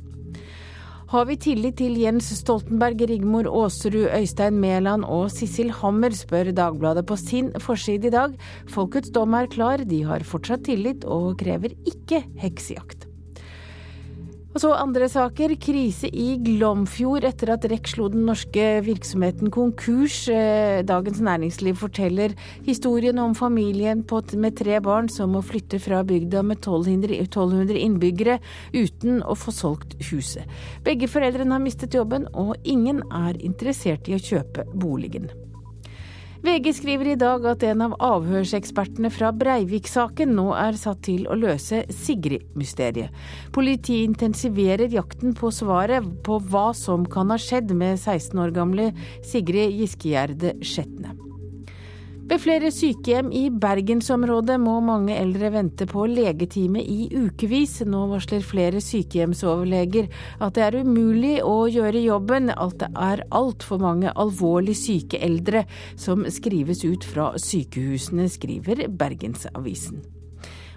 Har vi tillit til Jens Stoltenberg, Rigmor Aasrud, Øystein Mæland og Sissel Hammer, spør Dagbladet på sin forside i dag. Folkets dom er klar, de har fortsatt tillit og krever ikke heksejakt. Og så andre saker. Krise i Glomfjord etter at REC slo den norske virksomheten konkurs. Eh, Dagens Næringsliv forteller historien om familien med tre barn som må flytte fra bygda med 1200 innbyggere uten å få solgt huset. Begge foreldrene har mistet jobben, og ingen er interessert i å kjøpe boligen. VG skriver i dag at en av avhørsekspertene fra Breivik-saken nå er satt til å løse Sigrid-mysteriet. Politiet intensiverer jakten på svaret på hva som kan ha skjedd med 16 år gamle Sigrid Giskegjerde Skjetne. Ved flere sykehjem i bergensområdet må mange eldre vente på legetime i ukevis. Nå varsler flere sykehjemsoverleger at det er umulig å gjøre jobben, at det er altfor mange alvorlig syke eldre som skrives ut fra sykehusene, skriver Bergensavisen.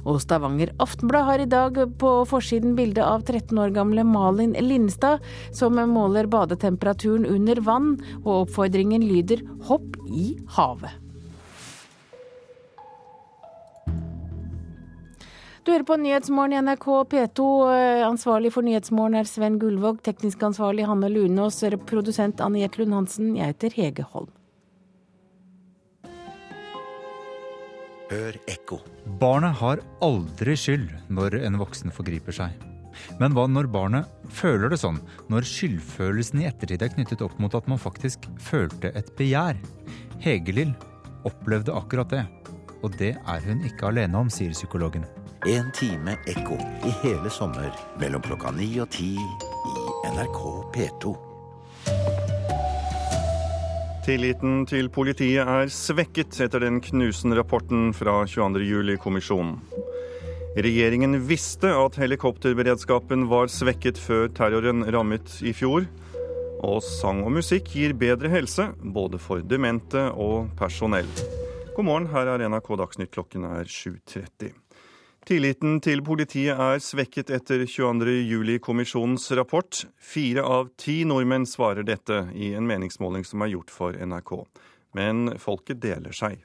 Og Stavanger Aftenblad har i dag på forsiden bilde av 13 år gamle Malin Lindstad, som måler badetemperaturen under vann, og oppfordringen lyder 'hopp i havet'. Du hører på Nyhetsmorgen i NRK P2. Ansvarlig for Nyhetsmorgen er Sven Gullvåg. Teknisk ansvarlig Hanne Lunås. Produsent Anne Jett Lund Hansen. Jeg heter Hege Holm. Hør ekko. Barnet har aldri skyld når en voksen forgriper seg. Men hva når barnet føler det sånn? Når skyldfølelsen i ettertid er knyttet opp mot at man faktisk følte et begjær? Hegelill opplevde akkurat det. Og det er hun ikke alene om, sier psykologen. En time ekko i hele sommer mellom klokka ni og ti i NRK P2. Tilliten til politiet er svekket etter den knusende rapporten fra 22.07-kommisjonen. Regjeringen visste at helikopterberedskapen var svekket før terroren rammet i fjor. Og sang og musikk gir bedre helse, både for demente og personell. God morgen, her er NRK Dagsnytt, klokken er 7.30. Tilliten til politiet er svekket etter 22.07-kommisjonens rapport. Fire av ti nordmenn svarer dette i en meningsmåling som er gjort for NRK. Men folket deler seg.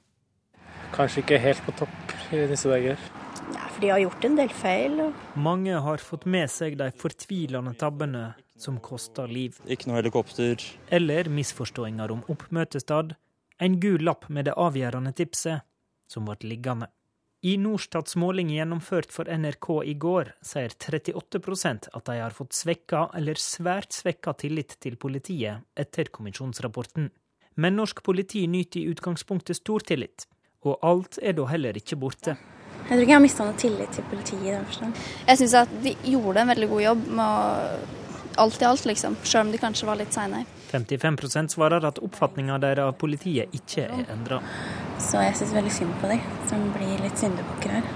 Kanskje ikke helt på topp i disse dager. Ja, for de har gjort en del feil. Og... Mange har fått med seg de fortvilende tabbene som koster liv. Ikke noe helikopter. Eller misforståinger om oppmøtested. En gul lapp med det avgjørende tipset, som ble liggende. I Norstats måling gjennomført for NRK i går, sier 38% at de har fått svekka eller svært svekka tillit til politiet etter kommisjonsrapporten. Men norsk politi nyter i utgangspunktet stor tillit. Og alt er da heller ikke borte. Jeg tror ikke jeg har mista noe tillit til politiet i den forstand. Jeg syns at de gjorde en veldig god jobb med å alt i alt, liksom. Selv om de kanskje var litt seinere. 55 svarer at oppfatninga deres av politiet ikke er endra. Så jeg syns veldig synd på de som blir litt syndebukker her.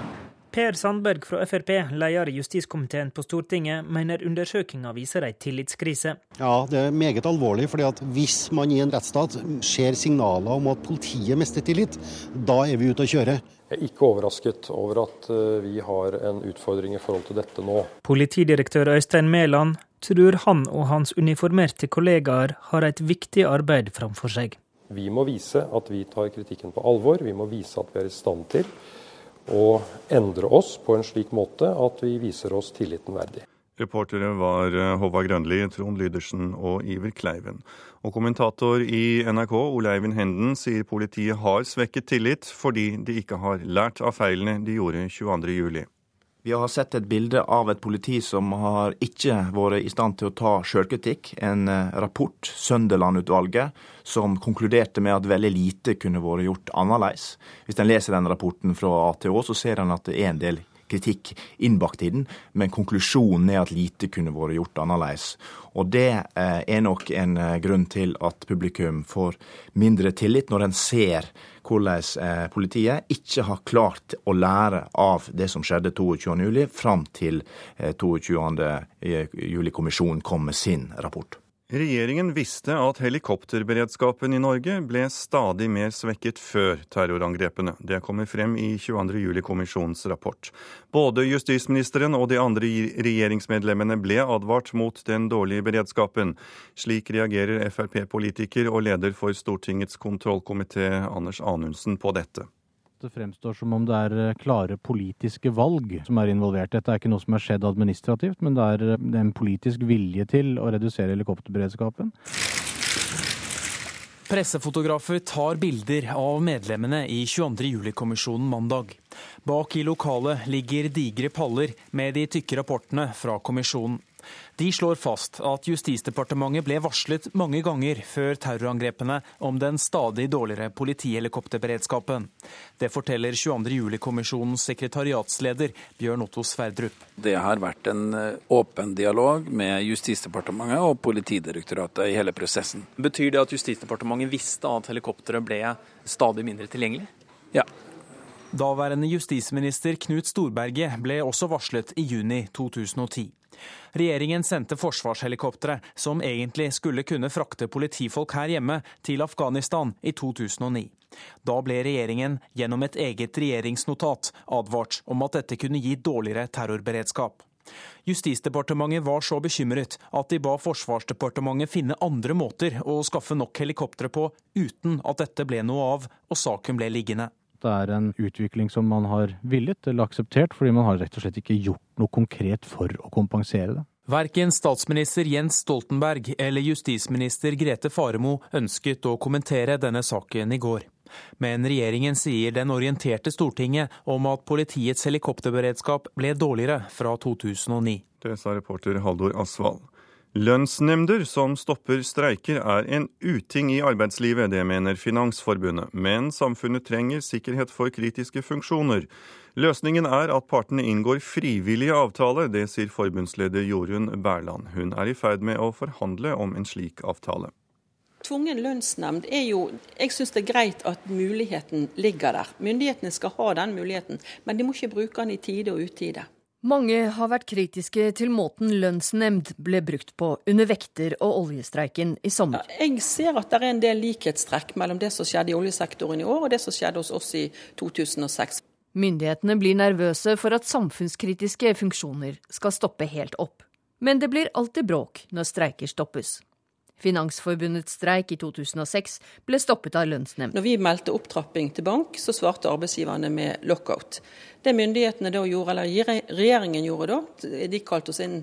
Per Sandberg fra Frp, leder i justiskomiteen på Stortinget, mener undersøkelsen viser ei tillitskrise. Ja, det er meget alvorlig. fordi at hvis man i en rettsstat ser signaler om at politiet mister tillit, da er vi ute å kjøre. Jeg er ikke overrasket over at eh, vi har en utfordring i forhold til dette nå. Politidirektør Øystein Mæland tror han og hans uniformerte kollegaer har et viktig arbeid framfor seg. Vi må vise at vi tar kritikken på alvor. Vi må vise at vi er i stand til å endre oss på en slik måte at vi viser oss tilliten verdig. Reportere var eh, Håvard Grønli, Trond Lydersen og Iver Kleiven. Og kommentator i NRK, Ole Eivind Henden, sier politiet har svekket tillit fordi de ikke har lært av feilene de gjorde 22.07. Vi har sett et bilde av et politi som har ikke vært i stand til å ta sjølkritikk. En eh, rapport, Sønderland-utvalget, som konkluderte med at veldig lite kunne vært gjort annerledes. Hvis en leser den rapporten fra ATH, så ser en at det er en del kritikk innbakt i den, men konklusjonen er at lite kunne vært gjort annerledes. Og det eh, er nok en eh, grunn til at publikum får mindre tillit når en ser hvordan eh, politiet ikke har klart å lære av det som skjedde 22.07, fram til 22.07-kommisjonen kom med sin rapport. Regjeringen visste at helikopterberedskapen i Norge ble stadig mer svekket før terrorangrepene. Det kommer frem i 22.07-kommisjonens rapport. Både justisministeren og de andre regjeringsmedlemmene ble advart mot den dårlige beredskapen. Slik reagerer Frp-politiker og leder for Stortingets kontrollkomité Anders Anundsen på dette. Det fremstår som om det er eh, klare politiske valg som er involvert. Dette er ikke noe som er skjedd administrativt, men det er eh, en politisk vilje til å redusere helikopterberedskapen. Pressefotografer tar bilder av medlemmene i 22. juli-kommisjonen mandag. Bak i lokalet ligger digre paller med de tykke rapportene fra kommisjonen. De slår fast at Justisdepartementet ble varslet mange ganger før terrorangrepene om den stadig dårligere politihelikopterberedskapen. Det forteller 22. juli-kommisjonens sekretariatsleder Bjørn Otto Sverdrup. Det har vært en eh, åpen dialog med Justisdepartementet og Politidirektoratet i hele prosessen. Betyr det at Justisdepartementet visste at helikopteret ble stadig mindre tilgjengelig? Ja. Daværende justisminister Knut Storberget ble også varslet i juni 2010. Regjeringen sendte forsvarshelikoptre som egentlig skulle kunne frakte politifolk her hjemme, til Afghanistan i 2009. Da ble regjeringen gjennom et eget regjeringsnotat advart om at dette kunne gi dårligere terrorberedskap. Justisdepartementet var så bekymret at de ba Forsvarsdepartementet finne andre måter å skaffe nok helikoptre på, uten at dette ble noe av og saken ble liggende. Det er en utvikling som man har villet eller akseptert, fordi man har rett og slett ikke gjort noe konkret for å kompensere det. Verken statsminister Jens Stoltenberg eller justisminister Grete Faremo ønsket å kommentere denne saken i går. Men regjeringen sier den orienterte Stortinget om at politiets helikopterberedskap ble dårligere fra 2009. Det sa reporter Haldor Asvald. Lønnsnemnder som stopper streiker er en uting i arbeidslivet, det mener Finansforbundet. Men samfunnet trenger sikkerhet for kritiske funksjoner. Løsningen er at partene inngår frivillige avtaler, det sier forbundsleder Jorunn Berland. Hun er i ferd med å forhandle om en slik avtale. Tvungen lønnsnemnd er jo Jeg syns det er greit at muligheten ligger der. Myndighetene skal ha den muligheten, men de må ikke bruke den i tide og utide. Mange har vært kritiske til måten lønnsnemnd ble brukt på under vekter- og oljestreiken i sommer. Jeg ser at det er en del likhetstrekk mellom det som skjedde i oljesektoren i år og det som skjedde hos oss i 2006. Myndighetene blir nervøse for at samfunnskritiske funksjoner skal stoppe helt opp. Men det blir alltid bråk når streiker stoppes. Finansforbundets streik i 2006 ble stoppet av lønnsnemnd. Når vi meldte opptrapping til bank, så svarte arbeidsgiverne med lockout. Det myndighetene da gjorde, eller regjeringen gjorde da, de kalte oss inn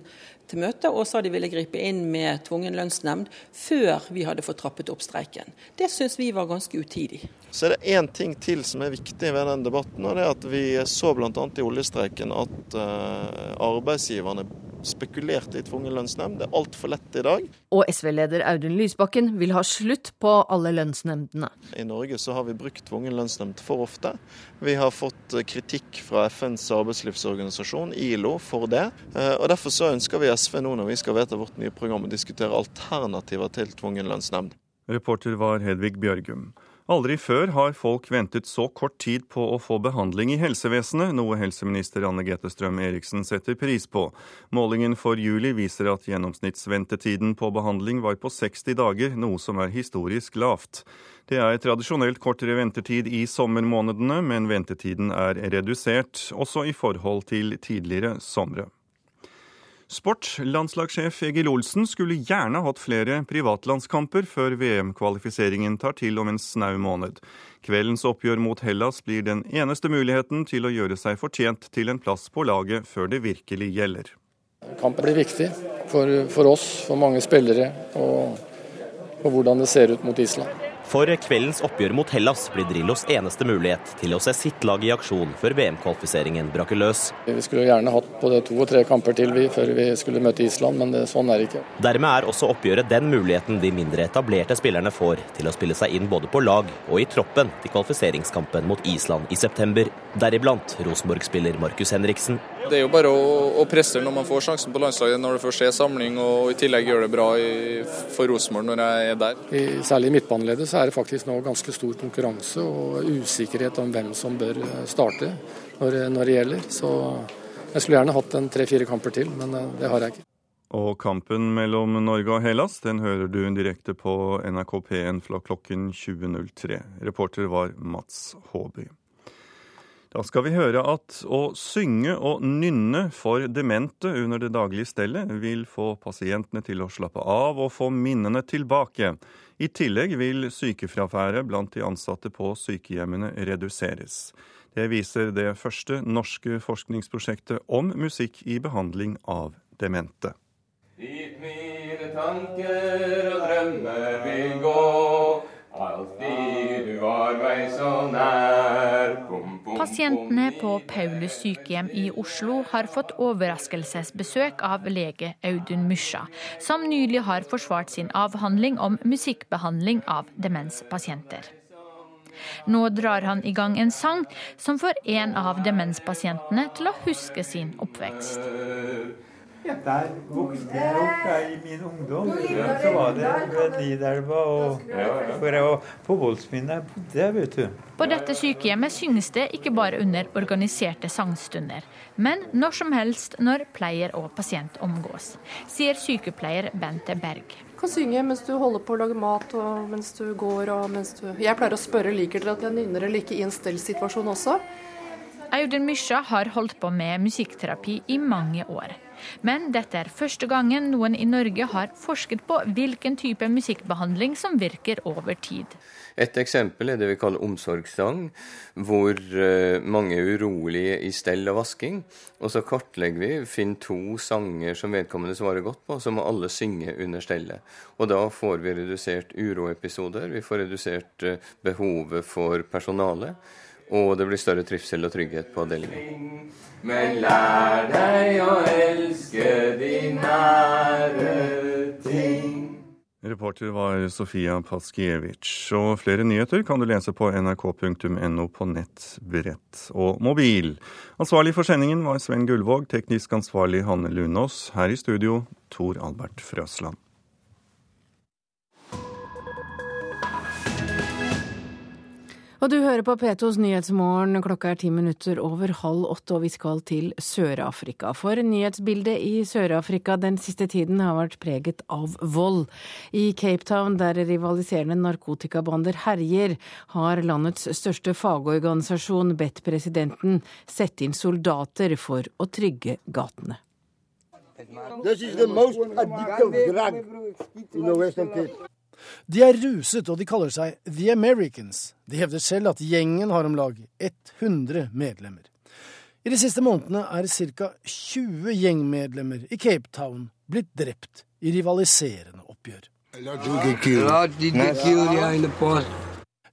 til møte og sa de ville gripe inn med tvungen lønnsnemnd før vi hadde fått trappet opp streiken. Det syns vi var ganske utidig. Så er det én ting til som er viktig ved den debatten, og det er at vi så bl.a. i oljestreiken at uh, arbeidsgiverne spekulerte i tvungen lønnsnemnd. Det er altfor lett i dag. Og SV-leder Audun Lysbakken vil ha slutt på alle lønnsnemndene. I Norge så har vi brukt tvungen lønnsnemnd for ofte. Vi har fått kritikk fra FNs arbeidslivsorganisasjon, ILO, for det. Eh, og Derfor så ønsker vi SV nå når vi skal vedta vårt nye program, og diskutere alternativer til tvungen lønnsnemnd. Reporter var Hedvig Bjørgum. Aldri før har folk ventet så kort tid på å få behandling i helsevesenet, noe helseminister Anne Grete Strøm Eriksen setter pris på. Målingen for juli viser at gjennomsnittsventetiden på behandling var på 60 dager, noe som er historisk lavt. Det er tradisjonelt kortere ventetid i sommermånedene, men ventetiden er redusert, også i forhold til tidligere somre. Sport. Landslagssjef Egil Olsen skulle gjerne hatt flere privatlandskamper før VM-kvalifiseringen tar til om en snau måned. Kveldens oppgjør mot Hellas blir den eneste muligheten til å gjøre seg fortjent til en plass på laget før det virkelig gjelder. Kampen blir viktig for, for oss, for mange spillere, og, og hvordan det ser ut mot Island. For kveldens oppgjør mot Hellas blir Drillos eneste mulighet til å se sitt lag i aksjon før VM-kvalifiseringen braker løs. Vi skulle gjerne hatt både to og tre kamper til vi, før vi skulle møte Island, men det, sånn er det ikke. Dermed er også oppgjøret den muligheten de mindre etablerte spillerne får til å spille seg inn både på lag og i troppen til kvalifiseringskampen mot Island i september. Deriblant Rosenborg-spiller Markus Henriksen. Det er jo bare å, å presse når man får sjansen på landslaget, når det først er samling, og i tillegg gjør det bra i, for Rosenborg når jeg er der. I, særlig i midtbaneleddet så er det faktisk nå ganske stor konkurranse og usikkerhet om hvem som bør eh, starte når, når det gjelder. Så jeg skulle gjerne hatt en tre-fire kamper til, men eh, det har jeg ikke. Og kampen mellom Norge og Hellas den hører du direkte på NRK P1 fra klokken 20.03. Reporter var Mats Håby. Da skal vi høre at å synge og nynne for demente under det daglige stellet vil få pasientene til å slappe av og få minnene tilbake. I tillegg vil sykefraværet blant de ansatte på sykehjemmene reduseres. Det viser det første norske forskningsprosjektet om musikk i behandling av demente. Dit mine tanker og drømmer vil gå, alltid du var meg så nær. Bom, bom, Pasientene på Paulus sykehjem i Oslo har fått overraskelsesbesøk av lege Audun Mysja, som nylig har forsvart sin avhandling om musikkbehandling av demenspasienter. Nå drar han i gang en sang som får en av demenspasientene til å huske sin oppvekst. Ja, der vokste jeg opp i min ungdom. Så var det ved Nidelva og for jeg var på Voldsminnet jeg bodde, vet du. På dette sykehjemmet synges det ikke bare under organiserte sangstunder, men når som helst når pleier og pasient omgås, sier sykepleier Bente Berg. Du kan synge mens du holder på å lage mat og mens du går og mens du Jeg pleier å spørre liker dere at jeg nynner eller ikke i en stellsituasjon også. Audun Mysja har holdt på med musikkterapi i mange år. Men dette er første gangen noen i Norge har forsket på hvilken type musikkbehandling som virker over tid. Et eksempel er det vi kaller omsorgssang, hvor eh, mange er urolige i stell og vasking. Og så kartlegger vi, finner to sanger som vedkommende svarer godt på, så må alle synge under stellet. Og da får vi redusert uroepisoder, vi får redusert eh, behovet for personale. Og det blir større trivsel og trygghet på avdelingen. Men lær deg å elske de nære ting. Reporter var Sofia Paskiewicz. Og flere nyheter kan du lese på nrk.no på nett, brett og mobil. Ansvarlig for sendingen var Sven Gullvåg, teknisk ansvarlig Hanne Lunås. Her i studio Tor Albert Frøsland. Og du hører på P2s Nyhetsmorgen. Klokka er ti minutter over halv åtte, og vi skal til Sør-Afrika. For nyhetsbildet i Sør-Afrika den siste tiden har vært preget av vold. I Cape Town, der rivaliserende narkotikabander herjer, har landets største fagorganisasjon bedt presidenten sette inn soldater for å trygge gatene. This is the most addictive drug in the Western Cape. De er ruset, og de kaller seg The Americans. De hevder selv at gjengen har om lag 100 medlemmer. I de siste månedene er ca. 20 gjengmedlemmer i Cape Town blitt drept i rivaliserende oppgjør.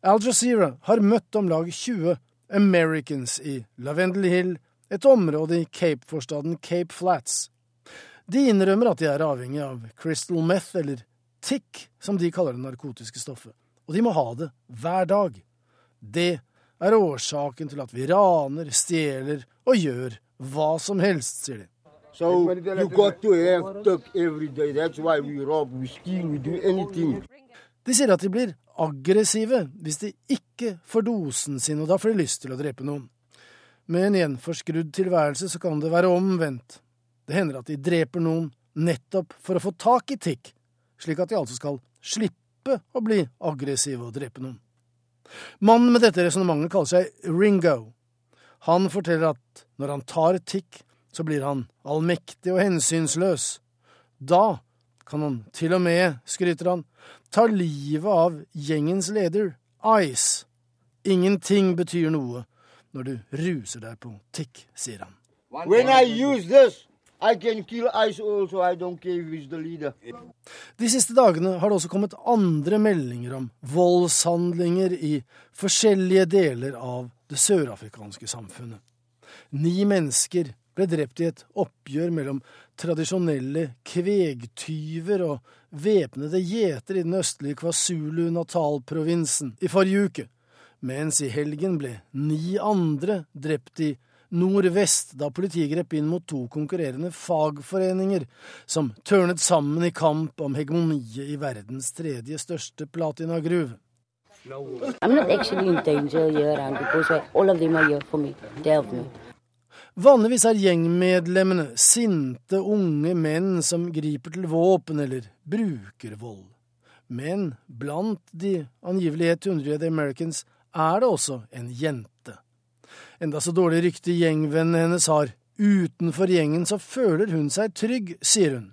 Al Jazeera har møtt om lag 20 Americans i Lavendel Hill, et område i Cape-forstaden Cape Flats. De innrømmer at de er avhengig av crystal meth, eller tikk, som de kaller det narkotiske stoffet. Og de må ha det hver dag. Det er årsaken til at vi raner, stjeler og gjør hva som helst, sier de. So you got to have talk every day. That's why we rob, we steal, we do anything. De sier at de blir aggressive hvis de ikke får dosen sin, og da får de lyst til å drepe noen. Med en gjenforskrudd tilværelse så kan det være omvendt. Det hender at de dreper noen nettopp for å få tak i tikk, slik at de altså skal slippe å bli aggressive og drepe noen. Mannen med dette resonnementet kaller seg Ringo. Han forteller at når han tar tikk, så blir han allmektig og hensynsløs. Da kan han til og med, skryter han, ta livet av gjengens leder, Ice. Ingenting betyr noe når du ruser deg på tikk, sier han. When I use this, I can kill Ice also. I don't care if the leader. De siste dagene har det også kommet andre meldinger om voldshandlinger i forskjellige deler av det sørafrikanske samfunnet. Ni mennesker ble drept i et oppgjør mellom tradisjonelle kvegtyver og væpnede gjetere i den østlige KwaZulu-Natal-provinsen i forrige uke, mens i helgen ble ni andre drept i nordvest da politiet grep inn mot to konkurrerende fagforeninger som tørnet sammen i kamp om hegemoniet i verdens tredje største platinagruve. Me. Vanligvis er gjengmedlemmene sinte, unge menn som griper til våpen eller bruker vold. Men blant de angivelig 100 The Americans er det også en jente. Enda så dårlig rykte gjengvennene hennes har, utenfor gjengen så føler hun seg trygg, sier hun.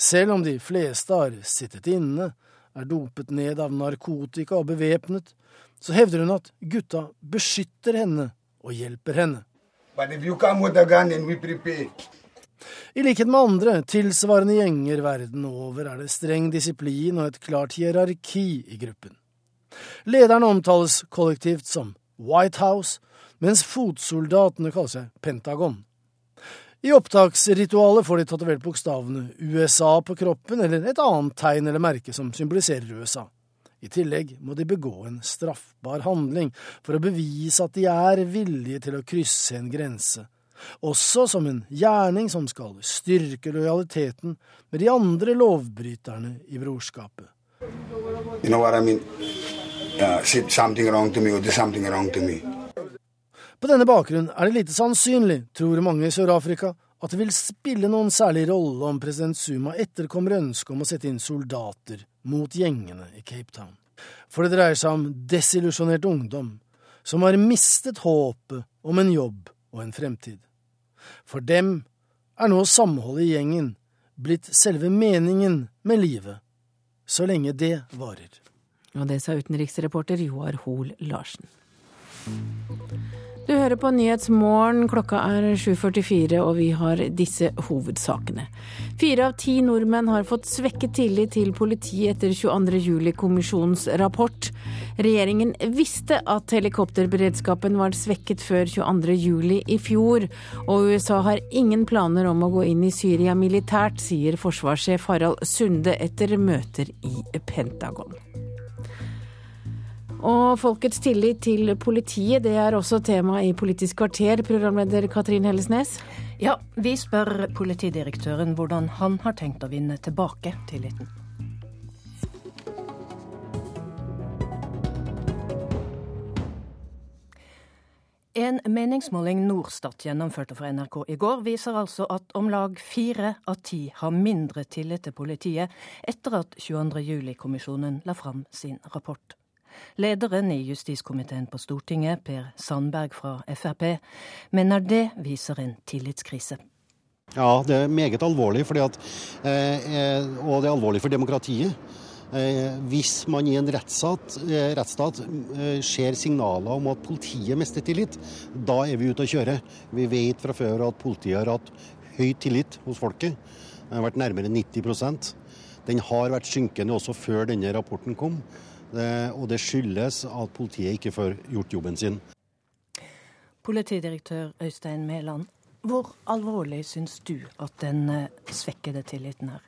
Selv om de fleste har sittet inne, er dopet ned av narkotika og bevæpnet, så hevder hun at gutta beskytter henne og hjelper henne. I likhet med andre tilsvarende gjenger verden over er det streng disiplin og et klart hierarki i gruppen. Lederen omtales kollektivt som White House, mens fotsoldatene kaller seg Pentagon. I opptaksritualet får de tatovert bokstavene USA på kroppen eller et annet tegn eller merke som symboliserer USA. I tillegg må de begå en straffbar handling for å bevise at de er villige til å krysse en grense, også som en gjerning som skal styrke lojaliteten med de andre lovbryterne i brorskapet. You know what I mean? Uh, something wrong to me or do something wrong to me. På denne bakgrunn er det lite sannsynlig, tror mange i Sør-Afrika, at det vil spille noen særlig rolle om president Zuma etterkommer ønsket om å sette inn soldater mot gjengene i Cape Town. For det dreier seg om desillusjonert ungdom som har mistet håpet om en jobb og en fremtid. For dem er nå samholdet i gjengen blitt selve meningen med livet, så lenge det varer. Og det sa utenriksreporter Joar Hoel Larsen. Du hører på Nyhetsmorgen, klokka er 7.44 og vi har disse hovedsakene. Fire av ti nordmenn har fått svekket tillit til politiet etter 22.07-kommisjonens rapport. Regjeringen visste at helikopterberedskapen var svekket før 22.07 i fjor, og USA har ingen planer om å gå inn i Syria militært, sier forsvarssjef Harald Sunde etter møter i Pentagon. Og folkets tillit til politiet, det er også tema i Politisk kvarter, programleder Katrin Hellesnes. Ja, vi spør politidirektøren hvordan han har tenkt å vinne tilbake tilliten. En meningsmåling Norstat gjennomførte for NRK i går, viser altså at om lag fire av ti har mindre tillit til politiet etter at 22.07-kommisjonen la fram sin rapport. Lederen i justiskomiteen på Stortinget, Per Sandberg fra Frp, mener det viser en tillitskrise. Ja, det er meget alvorlig, at, eh, og det er alvorlig for demokratiet. Eh, hvis man i en rettsstat, eh, rettsstat eh, ser signaler om at politiet mister tillit, da er vi ute å kjøre. Vi vet fra før at politiet har hatt høy tillit hos folket. Det har vært nærmere 90% Den har vært synkende også før denne rapporten kom. Eh, og det skyldes at politiet ikke får gjort jobben sin. Politidirektør Øystein Mæland, hvor alvorlig syns du at den eh, svekkede tilliten er?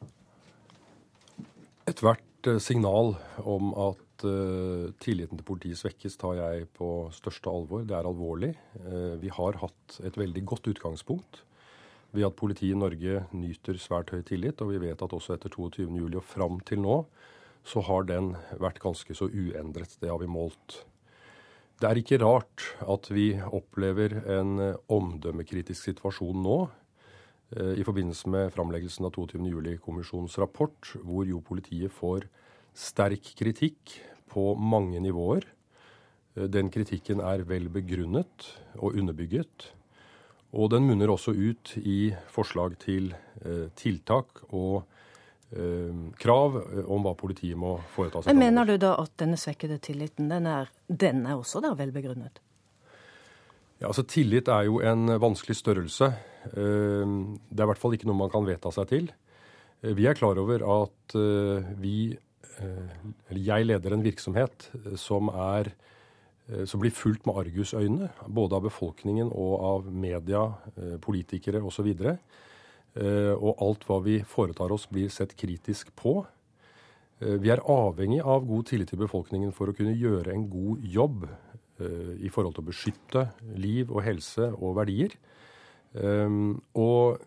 Ethvert eh, signal om at tilliten til politiet svekkes, tar jeg på største alvor. Det er alvorlig. Vi har hatt et veldig godt utgangspunkt ved at politiet i Norge nyter svært høy tillit. Og vi vet at også etter 22.07. og fram til nå så har den vært ganske så uendret. Det har vi målt. Det er ikke rart at vi opplever en eh, omdømmekritisk situasjon nå eh, i forbindelse med framleggelsen av 22.07-kommisjonens rapport, hvor jo politiet får sterk kritikk på mange nivåer. Eh, den kritikken er vel begrunnet og underbygget. Og den munner også ut i forslag til tiltak og krav eh, om hva politiet må foreta seg. Men Mener du da at denne svekkede tilliten den er, den er også da velbegrunnet? Ja, altså Tillit er jo en vanskelig størrelse. Eh, det er i hvert fall ikke noe man kan vedta seg til. Vi er klar over at vi, eller jeg leder en virksomhet som, er, som blir fulgt med argusøyne, både av befolkningen og av media, politikere osv. Eh, og alt hva vi foretar oss, blir sett kritisk på. Eh, vi er avhengig av god tillit til befolkningen for å kunne gjøre en god jobb eh, i forhold til å beskytte liv og helse og verdier. Og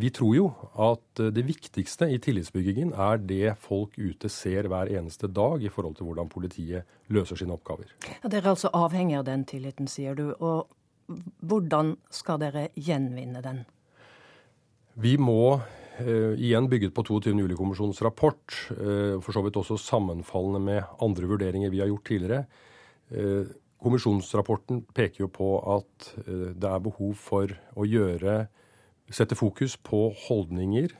vi tror jo at det viktigste i tillitsbyggingen er det folk ute ser hver eneste dag i forhold til hvordan politiet løser sine oppgaver. Ja, dere er altså avhengig av den tilliten, sier du. Og hvordan skal dere gjenvinne den? Vi må Uh, igjen bygget på 22. juli-kommisjonens rapport, uh, for så vidt også sammenfallende med andre vurderinger vi har gjort tidligere. Uh, kommisjonsrapporten peker jo på at det er behov for å gjøre Sette fokus på holdninger,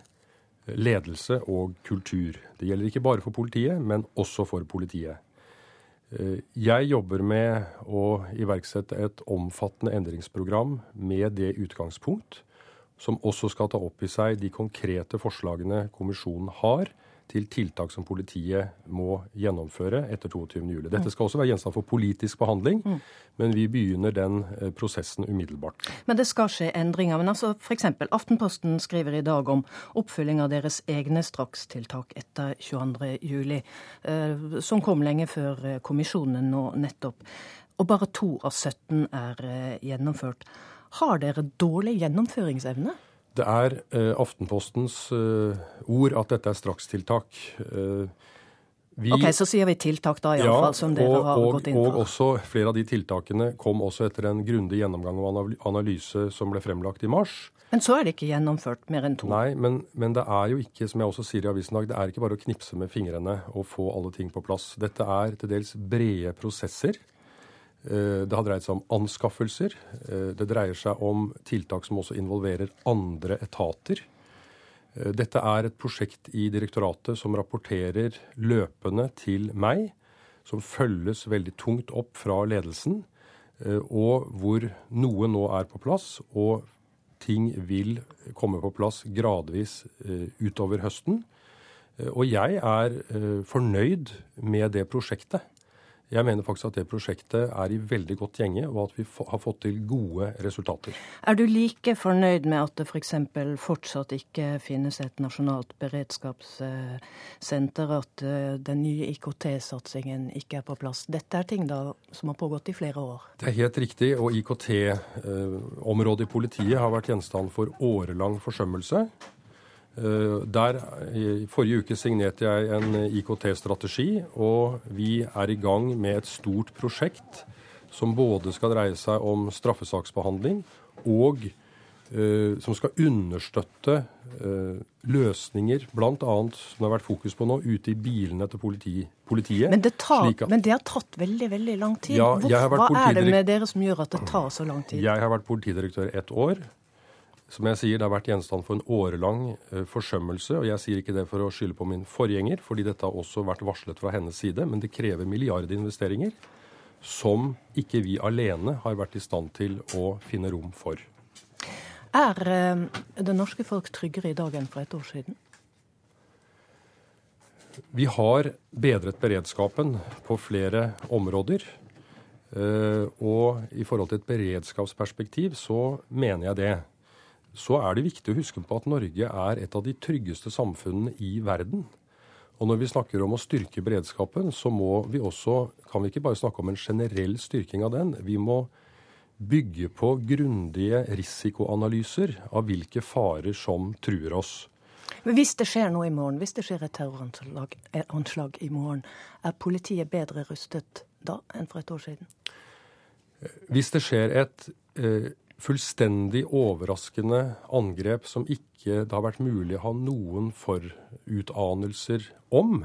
ledelse og kultur. Det gjelder ikke bare for politiet, men også for politiet. Jeg jobber med å iverksette et omfattende endringsprogram med det utgangspunkt som også skal ta opp i seg de konkrete forslagene kommisjonen har til tiltak som politiet må gjennomføre etter 22.07. Dette skal også være gjenstand for politisk behandling, mm. men vi begynner den eh, prosessen umiddelbart. Men det skal skje endringer. Men altså f.eks. Aftenposten skriver i dag om oppfylling av deres egne strakstiltak etter 22.07, eh, som kom lenge før eh, kommisjonen nå nettopp. Og bare to av 17 er gjennomført. Har dere dårlig gjennomføringsevne? Det er eh, Aftenpostens eh, ord at dette er strakstiltak. Eh, vi, ok, Så sier vi tiltak, da, iallfall, ja, som dere har og, gått inn for. Og også flere av de tiltakene kom også etter en grundig gjennomgang og analyse som ble fremlagt i mars. Men så er det ikke gjennomført mer enn to? Nei, men, men, det er jo ikke, som jeg også sier i avisen i dag, det er ikke bare å knipse med fingrene og få alle ting på plass. Dette er til dels brede prosesser. Eh, det har dreid seg om anskaffelser. Eh, det dreier seg om tiltak som også involverer andre etater. Eh, dette er et prosjekt i direktoratet som rapporterer løpende til meg, som følges veldig tungt opp fra ledelsen, og hvor noe nå er på plass, og ting vil komme på plass gradvis utover høsten. Og jeg er fornøyd med det prosjektet. Jeg mener faktisk at det prosjektet er i veldig godt gjenge, og at vi har fått til gode resultater. Er du like fornøyd med at det f.eks. For fortsatt ikke finnes et nasjonalt beredskapssenter, at eh, den nye IKT-satsingen ikke er på plass? Dette er ting da som har pågått i flere år? Det er helt riktig, og IKT-området i politiet har vært gjenstand for årelang forsømmelse. Eh, der, I forrige uke signerte jeg en IKT-strategi, og vi er i gang med et stort prosjekt som både skal dreie seg om straffesaksbehandling og uh, som skal understøtte uh, løsninger, bl.a. som det har vært fokus på nå, ute i bilene til politi, politiet. Men det, tar, at, men det, har tatt veldig veldig lang tid. Ja, Hvor, hva er det med dere som gjør at det tar så lang tid? Jeg har vært politidirektør ett år. Som jeg sier, Det har vært gjenstand for en årelang uh, forsømmelse. og Jeg sier ikke det for å skylde på min forgjenger, fordi dette har også vært varslet fra hennes side. Men det krever milliardinvesteringer som ikke vi alene har vært i stand til å finne rom for. Er uh, det norske folk tryggere i dag enn for et år siden? Vi har bedret beredskapen på flere områder. Uh, og i forhold til et beredskapsperspektiv så mener jeg det så er det viktig å huske på at Norge er et av de tryggeste samfunnene i verden. Og når vi snakker om å styrke beredskapen, så må vi også, kan vi ikke bare snakke om en generell styrking av den. Vi må bygge på grundige risikoanalyser av hvilke farer som truer oss. Men Hvis det skjer noe i morgen, hvis det skjer et terroranslag i morgen, er politiet bedre rustet da enn for et år siden? Hvis det skjer et eh, fullstendig overraskende angrep som ikke det har vært mulig å ha noen forutanelser om,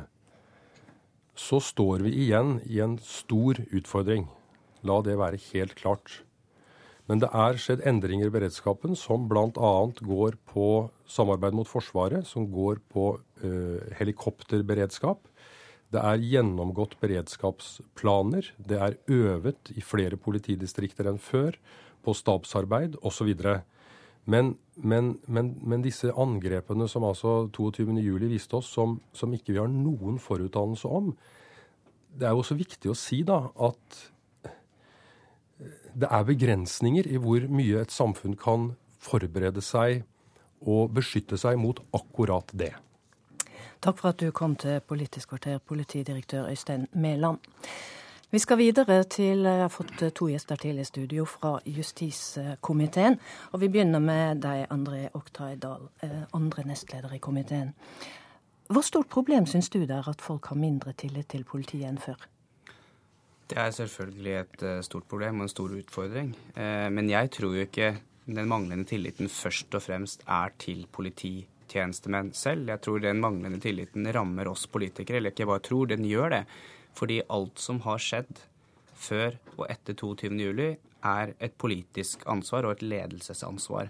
så står vi igjen i en stor utfordring. La det være helt klart. Men det er skjedd endringer i beredskapen som bl.a. går på samarbeid mot Forsvaret, som går på uh, helikopterberedskap. Det er gjennomgått beredskapsplaner. Det er øvet i flere politidistrikter enn før på stabsarbeid osv. Men, men, men, men disse angrepene som altså 22.07 viste oss, som, som, ikke vi har noen forutdannelse om Det er jo også viktig å si da at det er begrensninger i hvor mye et samfunn kan forberede seg og beskytte seg mot akkurat det. Takk for at du kom til Politisk kvarter, politidirektør Øystein Mæland. Vi skal videre til Jeg har fått to gjester til i studio fra justiskomiteen. Og vi begynner med deg, André Oktay Dahl, eh, andre nestleder i komiteen. Hvor stort problem syns du det er at folk har mindre tillit til politiet enn før? Det er selvfølgelig et eh, stort problem og en stor utfordring. Eh, men jeg tror jo ikke den manglende tilliten først og fremst er til polititjenestemenn selv. Jeg tror den manglende tilliten rammer oss politikere. Eller ikke bare tror, den gjør det. Fordi alt som har skjedd før og etter 22.07, er et politisk ansvar og et ledelsesansvar.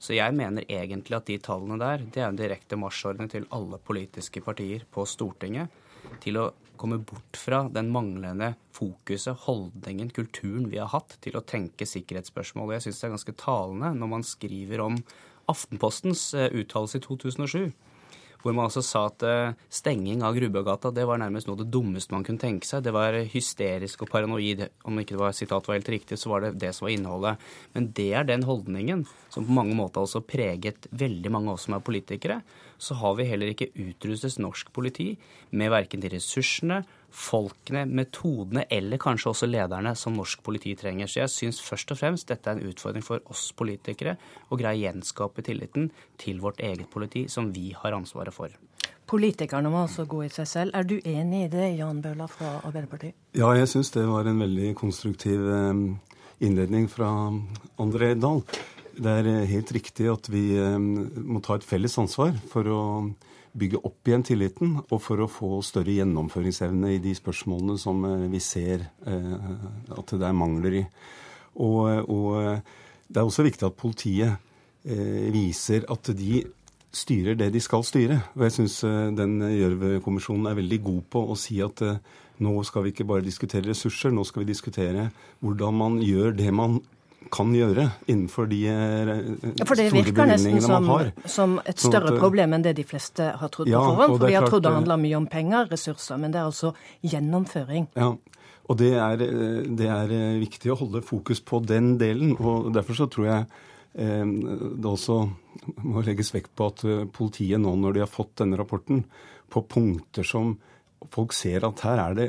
Så jeg mener egentlig at de tallene der, det er en direkte marsjordre til alle politiske partier på Stortinget til å komme bort fra den manglende fokuset, holdningen, kulturen vi har hatt til å tenke sikkerhetsspørsmål. Og jeg syns det er ganske talende når man skriver om Aftenpostens eh, uttalelse i 2007 hvor man altså sa at uh, stenging av Grubbegata det var nærmest noe det dummeste man kunne tenke seg. Det var hysterisk og paranoid. Om ikke det var sitat var helt riktig, så var det det som var innholdet. Men det er den holdningen som på mange måter også preget veldig mange av oss som er politikere. Så har vi heller ikke utrustet norsk politi med verken de ressursene, folkene, metodene eller kanskje også lederne som norsk politi trenger. Så jeg syns først og fremst dette er en utfordring for oss politikere å greie å gjenskape tilliten til vårt eget politi, som vi har ansvaret for. Politikerne må altså gå i seg selv. Er du enig i det, Jan Bøhler fra Arbeiderpartiet? Ja, jeg syns det var en veldig konstruktiv eh, innledning fra André Dahl. Det er eh, helt riktig at vi eh, må ta et felles ansvar for å bygge opp igjen tilliten, og for å få større gjennomføringsevne i de spørsmålene som vi ser at det er mangler i. Og, og det er også viktig at politiet viser at de styrer det de skal styre. Og jeg syns eh, den Gjørv-kommisjonen er veldig god på å si at eh, nå skal vi ikke bare diskutere ressurser, nå skal vi diskutere hvordan man gjør det man kan gjøre innenfor de eh, ja, for det virker nesten som, som et sånn større problem enn det de fleste har trodd ja, på forhånd. For vi har trodd det handla mye om penger, ressurser, men det er altså gjennomføring. Ja, og det er, det er viktig å holde fokus på den delen. og Derfor så tror jeg Eh, det også må legges vekt på at eh, politiet nå, når de har fått denne rapporten, på punkter som folk ser at her er det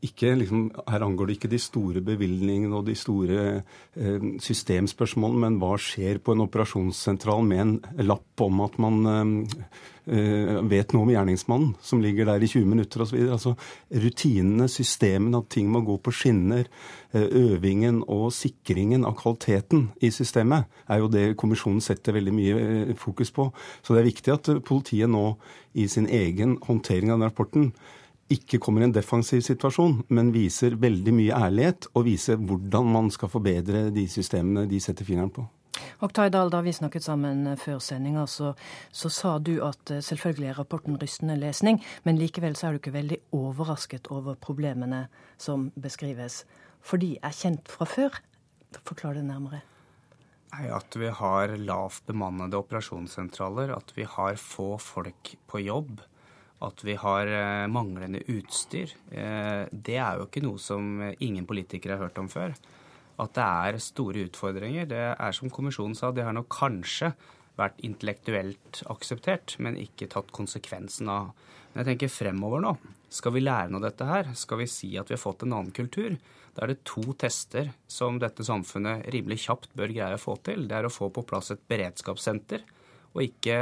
ikke, liksom, her angår det ikke de store bevilgningene og de store eh, systemspørsmålene, men hva skjer på en operasjonssentral med en lapp om at man eh, eh vet noe om gjerningsmannen, som ligger der i 20 minutter osv. Altså, rutinene, systemene, at ting må gå på skinner, eh, øvingen og sikringen av kvaliteten i systemet, er jo det kommisjonen setter veldig mye eh, fokus på. Så det er viktig at politiet nå i sin egen håndtering av den rapporten ikke kommer i en defensiv situasjon, men viser veldig mye ærlighet og viser hvordan man skal forbedre de systemene de setter fingeren på. Oktay Dahl, da vi snakket sammen før sendinga, så, så, sa du at eh, selvfølgelig er rapporten rystende lesning, men likevel så er du ikke veldig overrasket over problemene som beskrives. For de er kjent fra før. Forklar det nærmere. Nei, At vi har lavt bemannede operasjonssentraler, at vi har få folk på jobb, at vi har eh, manglende utstyr, eh, det er jo ikke noe som ingen politikere har hørt om før. At det er store utfordringer, det er som kommisjonen sa, det har nok kanskje vært intellektuelt akseptert, men ikke tatt konsekvensen av. Men jeg tenker fremover nå. Skal vi lære noe av dette her? Skal vi si at vi har fått en annen kultur? Da er det to tester som dette samfunnet rimelig kjapt bør greie å få til. Det er å få på plass et beredskapssenter, og ikke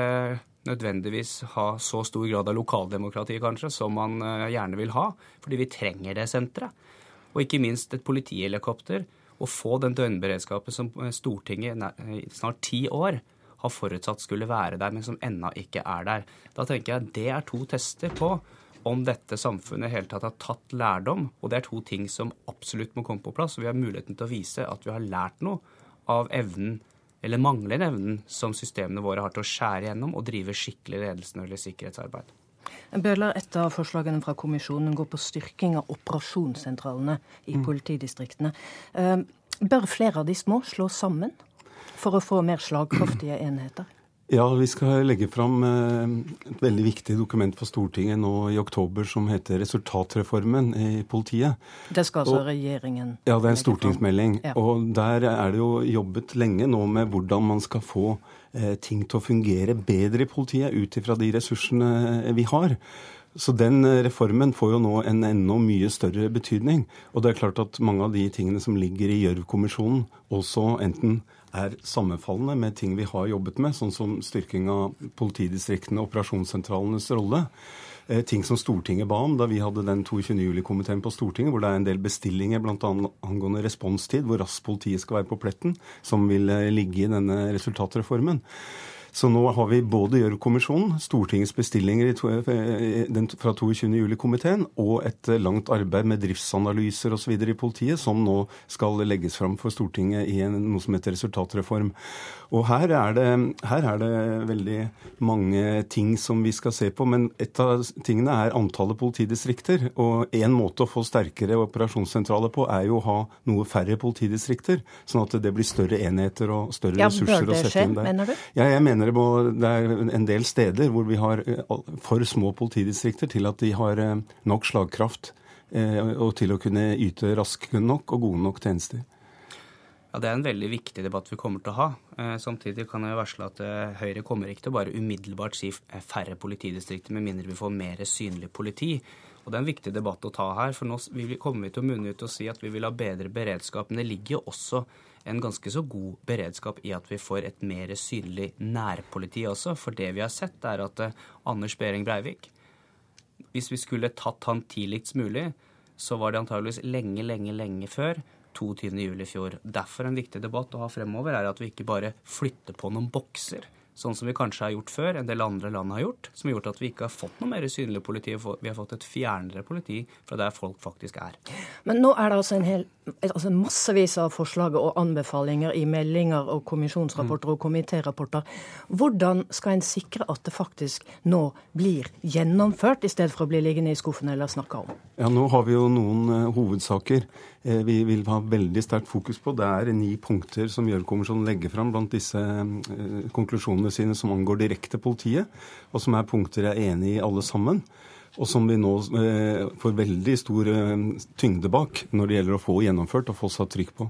nødvendigvis ha så stor grad av lokaldemokrati, kanskje, som man eh, gjerne vil ha. Fordi vi trenger det senteret. Og ikke minst et politihelikopter. Å få den døgnberedskapen som eh, Stortinget i snart ti år har forutsatt skulle være der, men som ennå ikke er der. Da tenker jeg at det er to tester på om dette samfunnet i hele tatt har tatt lærdom. Og det er to ting som absolutt må komme på plass. Og vi har muligheten til å vise at vi har lært noe av evnen eller mangler evnen som systemene våre har til å skjære gjennom og drive skikkelig ledelsen eller sikkerhetsarbeid. Bøhler, et av forslagene fra kommisjonen går på styrking av operasjonssentralene i mm. politidistriktene. Eh, bør flere av de små slås sammen for å få mer slagkraftige enheter? Ja, vi skal legge fram eh, et veldig viktig dokument for Stortinget nå i oktober som heter Resultatreformen i politiet. Det skal altså og, regjeringen Ja, det er en stortingsmelding. Ja. Og der er det jo jobbet lenge nå med hvordan man skal få eh, ting til å fungere bedre i politiet ut ifra de ressursene eh, vi har. Så den eh, reformen får jo nå en enda mye større betydning. Og det er klart at mange av de tingene som ligger i Gjørv-kommisjonen, også enten er sammenfallende med ting vi har jobbet med, sånn som styrking av politidistriktene operasjonssentralenes rolle. Eh, ting som Stortinget ba om da vi hadde den 22. juli-komiteen på Stortinget, hvor det er en del bestillinger bl.a. angående responstid, hvor raskt politiet skal være på pletten, som vil eh, ligge i denne resultatreformen. Så nå har vi både Gjørv-kommisjonen, Stortingets bestillinger fra 22.07-komiteen, og et langt arbeid med driftsanalyser osv. i politiet, som nå skal legges fram for Stortinget i en, noe som heter resultatreform. Og her er, det, her er, det, veldig mange ting som vi skal se på. Men et av tingene er antallet politidistrikter. Og én måte å få sterkere operasjonssentraler på, er jo å ha noe færre politidistrikter. Sånn at det blir større enheter og større ja, ressurser å sette skje, inn der. Mener du? Ja, jeg mener mener det, må, det er en del steder hvor vi har for små politidistrikter til at de har nok slagkraft og til å kunne yte raske nok og gode nok tjenester. Ja, Det er en veldig viktig debatt vi kommer til å ha. Samtidig kan jeg varsle at Høyre kommer ikke til å bare umiddelbart si færre politidistrikter, med mindre vi får mer synlig politi. Og Det er en viktig debatt å ta her. for Nå kommer vi til å munne ut og si at vi vil ha bedre beredskap. Men det ligger jo også en ganske så god beredskap i at vi får et mer synlig nærpoliti også. For det vi har sett, er at eh, Anders Behring Breivik Hvis vi skulle tatt han tidligst mulig, så var det antageligvis lenge, lenge, lenge før 22.07. i fjor. Derfor en viktig debatt å ha fremover er at vi ikke bare flytter på noen bokser sånn som vi kanskje har gjort før, en del andre land har gjort, som har gjort at vi ikke har fått noe mer synlig politi. Vi har fått et fjernere politi fra der folk faktisk er. Men nå er det altså, en hel, altså massevis av forslag og anbefalinger i meldinger og kommisjonsrapporter og komitérapporter. Hvordan skal en sikre at det faktisk nå blir gjennomført, i stedet for å bli liggende i skuffen eller snakka om? Ja, Nå har vi jo noen uh, hovedsaker vi vil ha veldig sterkt fokus på. Det er ni punkter som Gjørv-kommisjonen legger fram blant disse uh, konklusjonene sine som angår direkte politiet, og som er punkter jeg er enig i alle sammen. Og som vi nå får veldig stor tyngde bak når det gjelder å få gjennomført og få satt trykk på.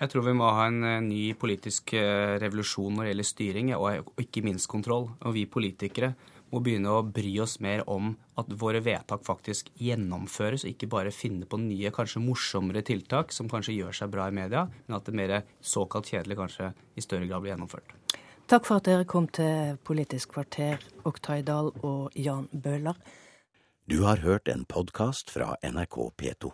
Jeg tror vi må ha en ny politisk revolusjon når det gjelder styring, og ikke minst kontroll. Og vi politikere må begynne å bry oss mer om at våre vedtak faktisk gjennomføres, og ikke bare finne på nye, kanskje morsommere tiltak som kanskje gjør seg bra i media, men at det mer såkalt kjedelige kanskje i større grad blir gjennomført. Takk for at dere kom til Politisk kvarter, Oktay Dahl og Jan Bøhler. Du har hørt en podkast fra NRK P2.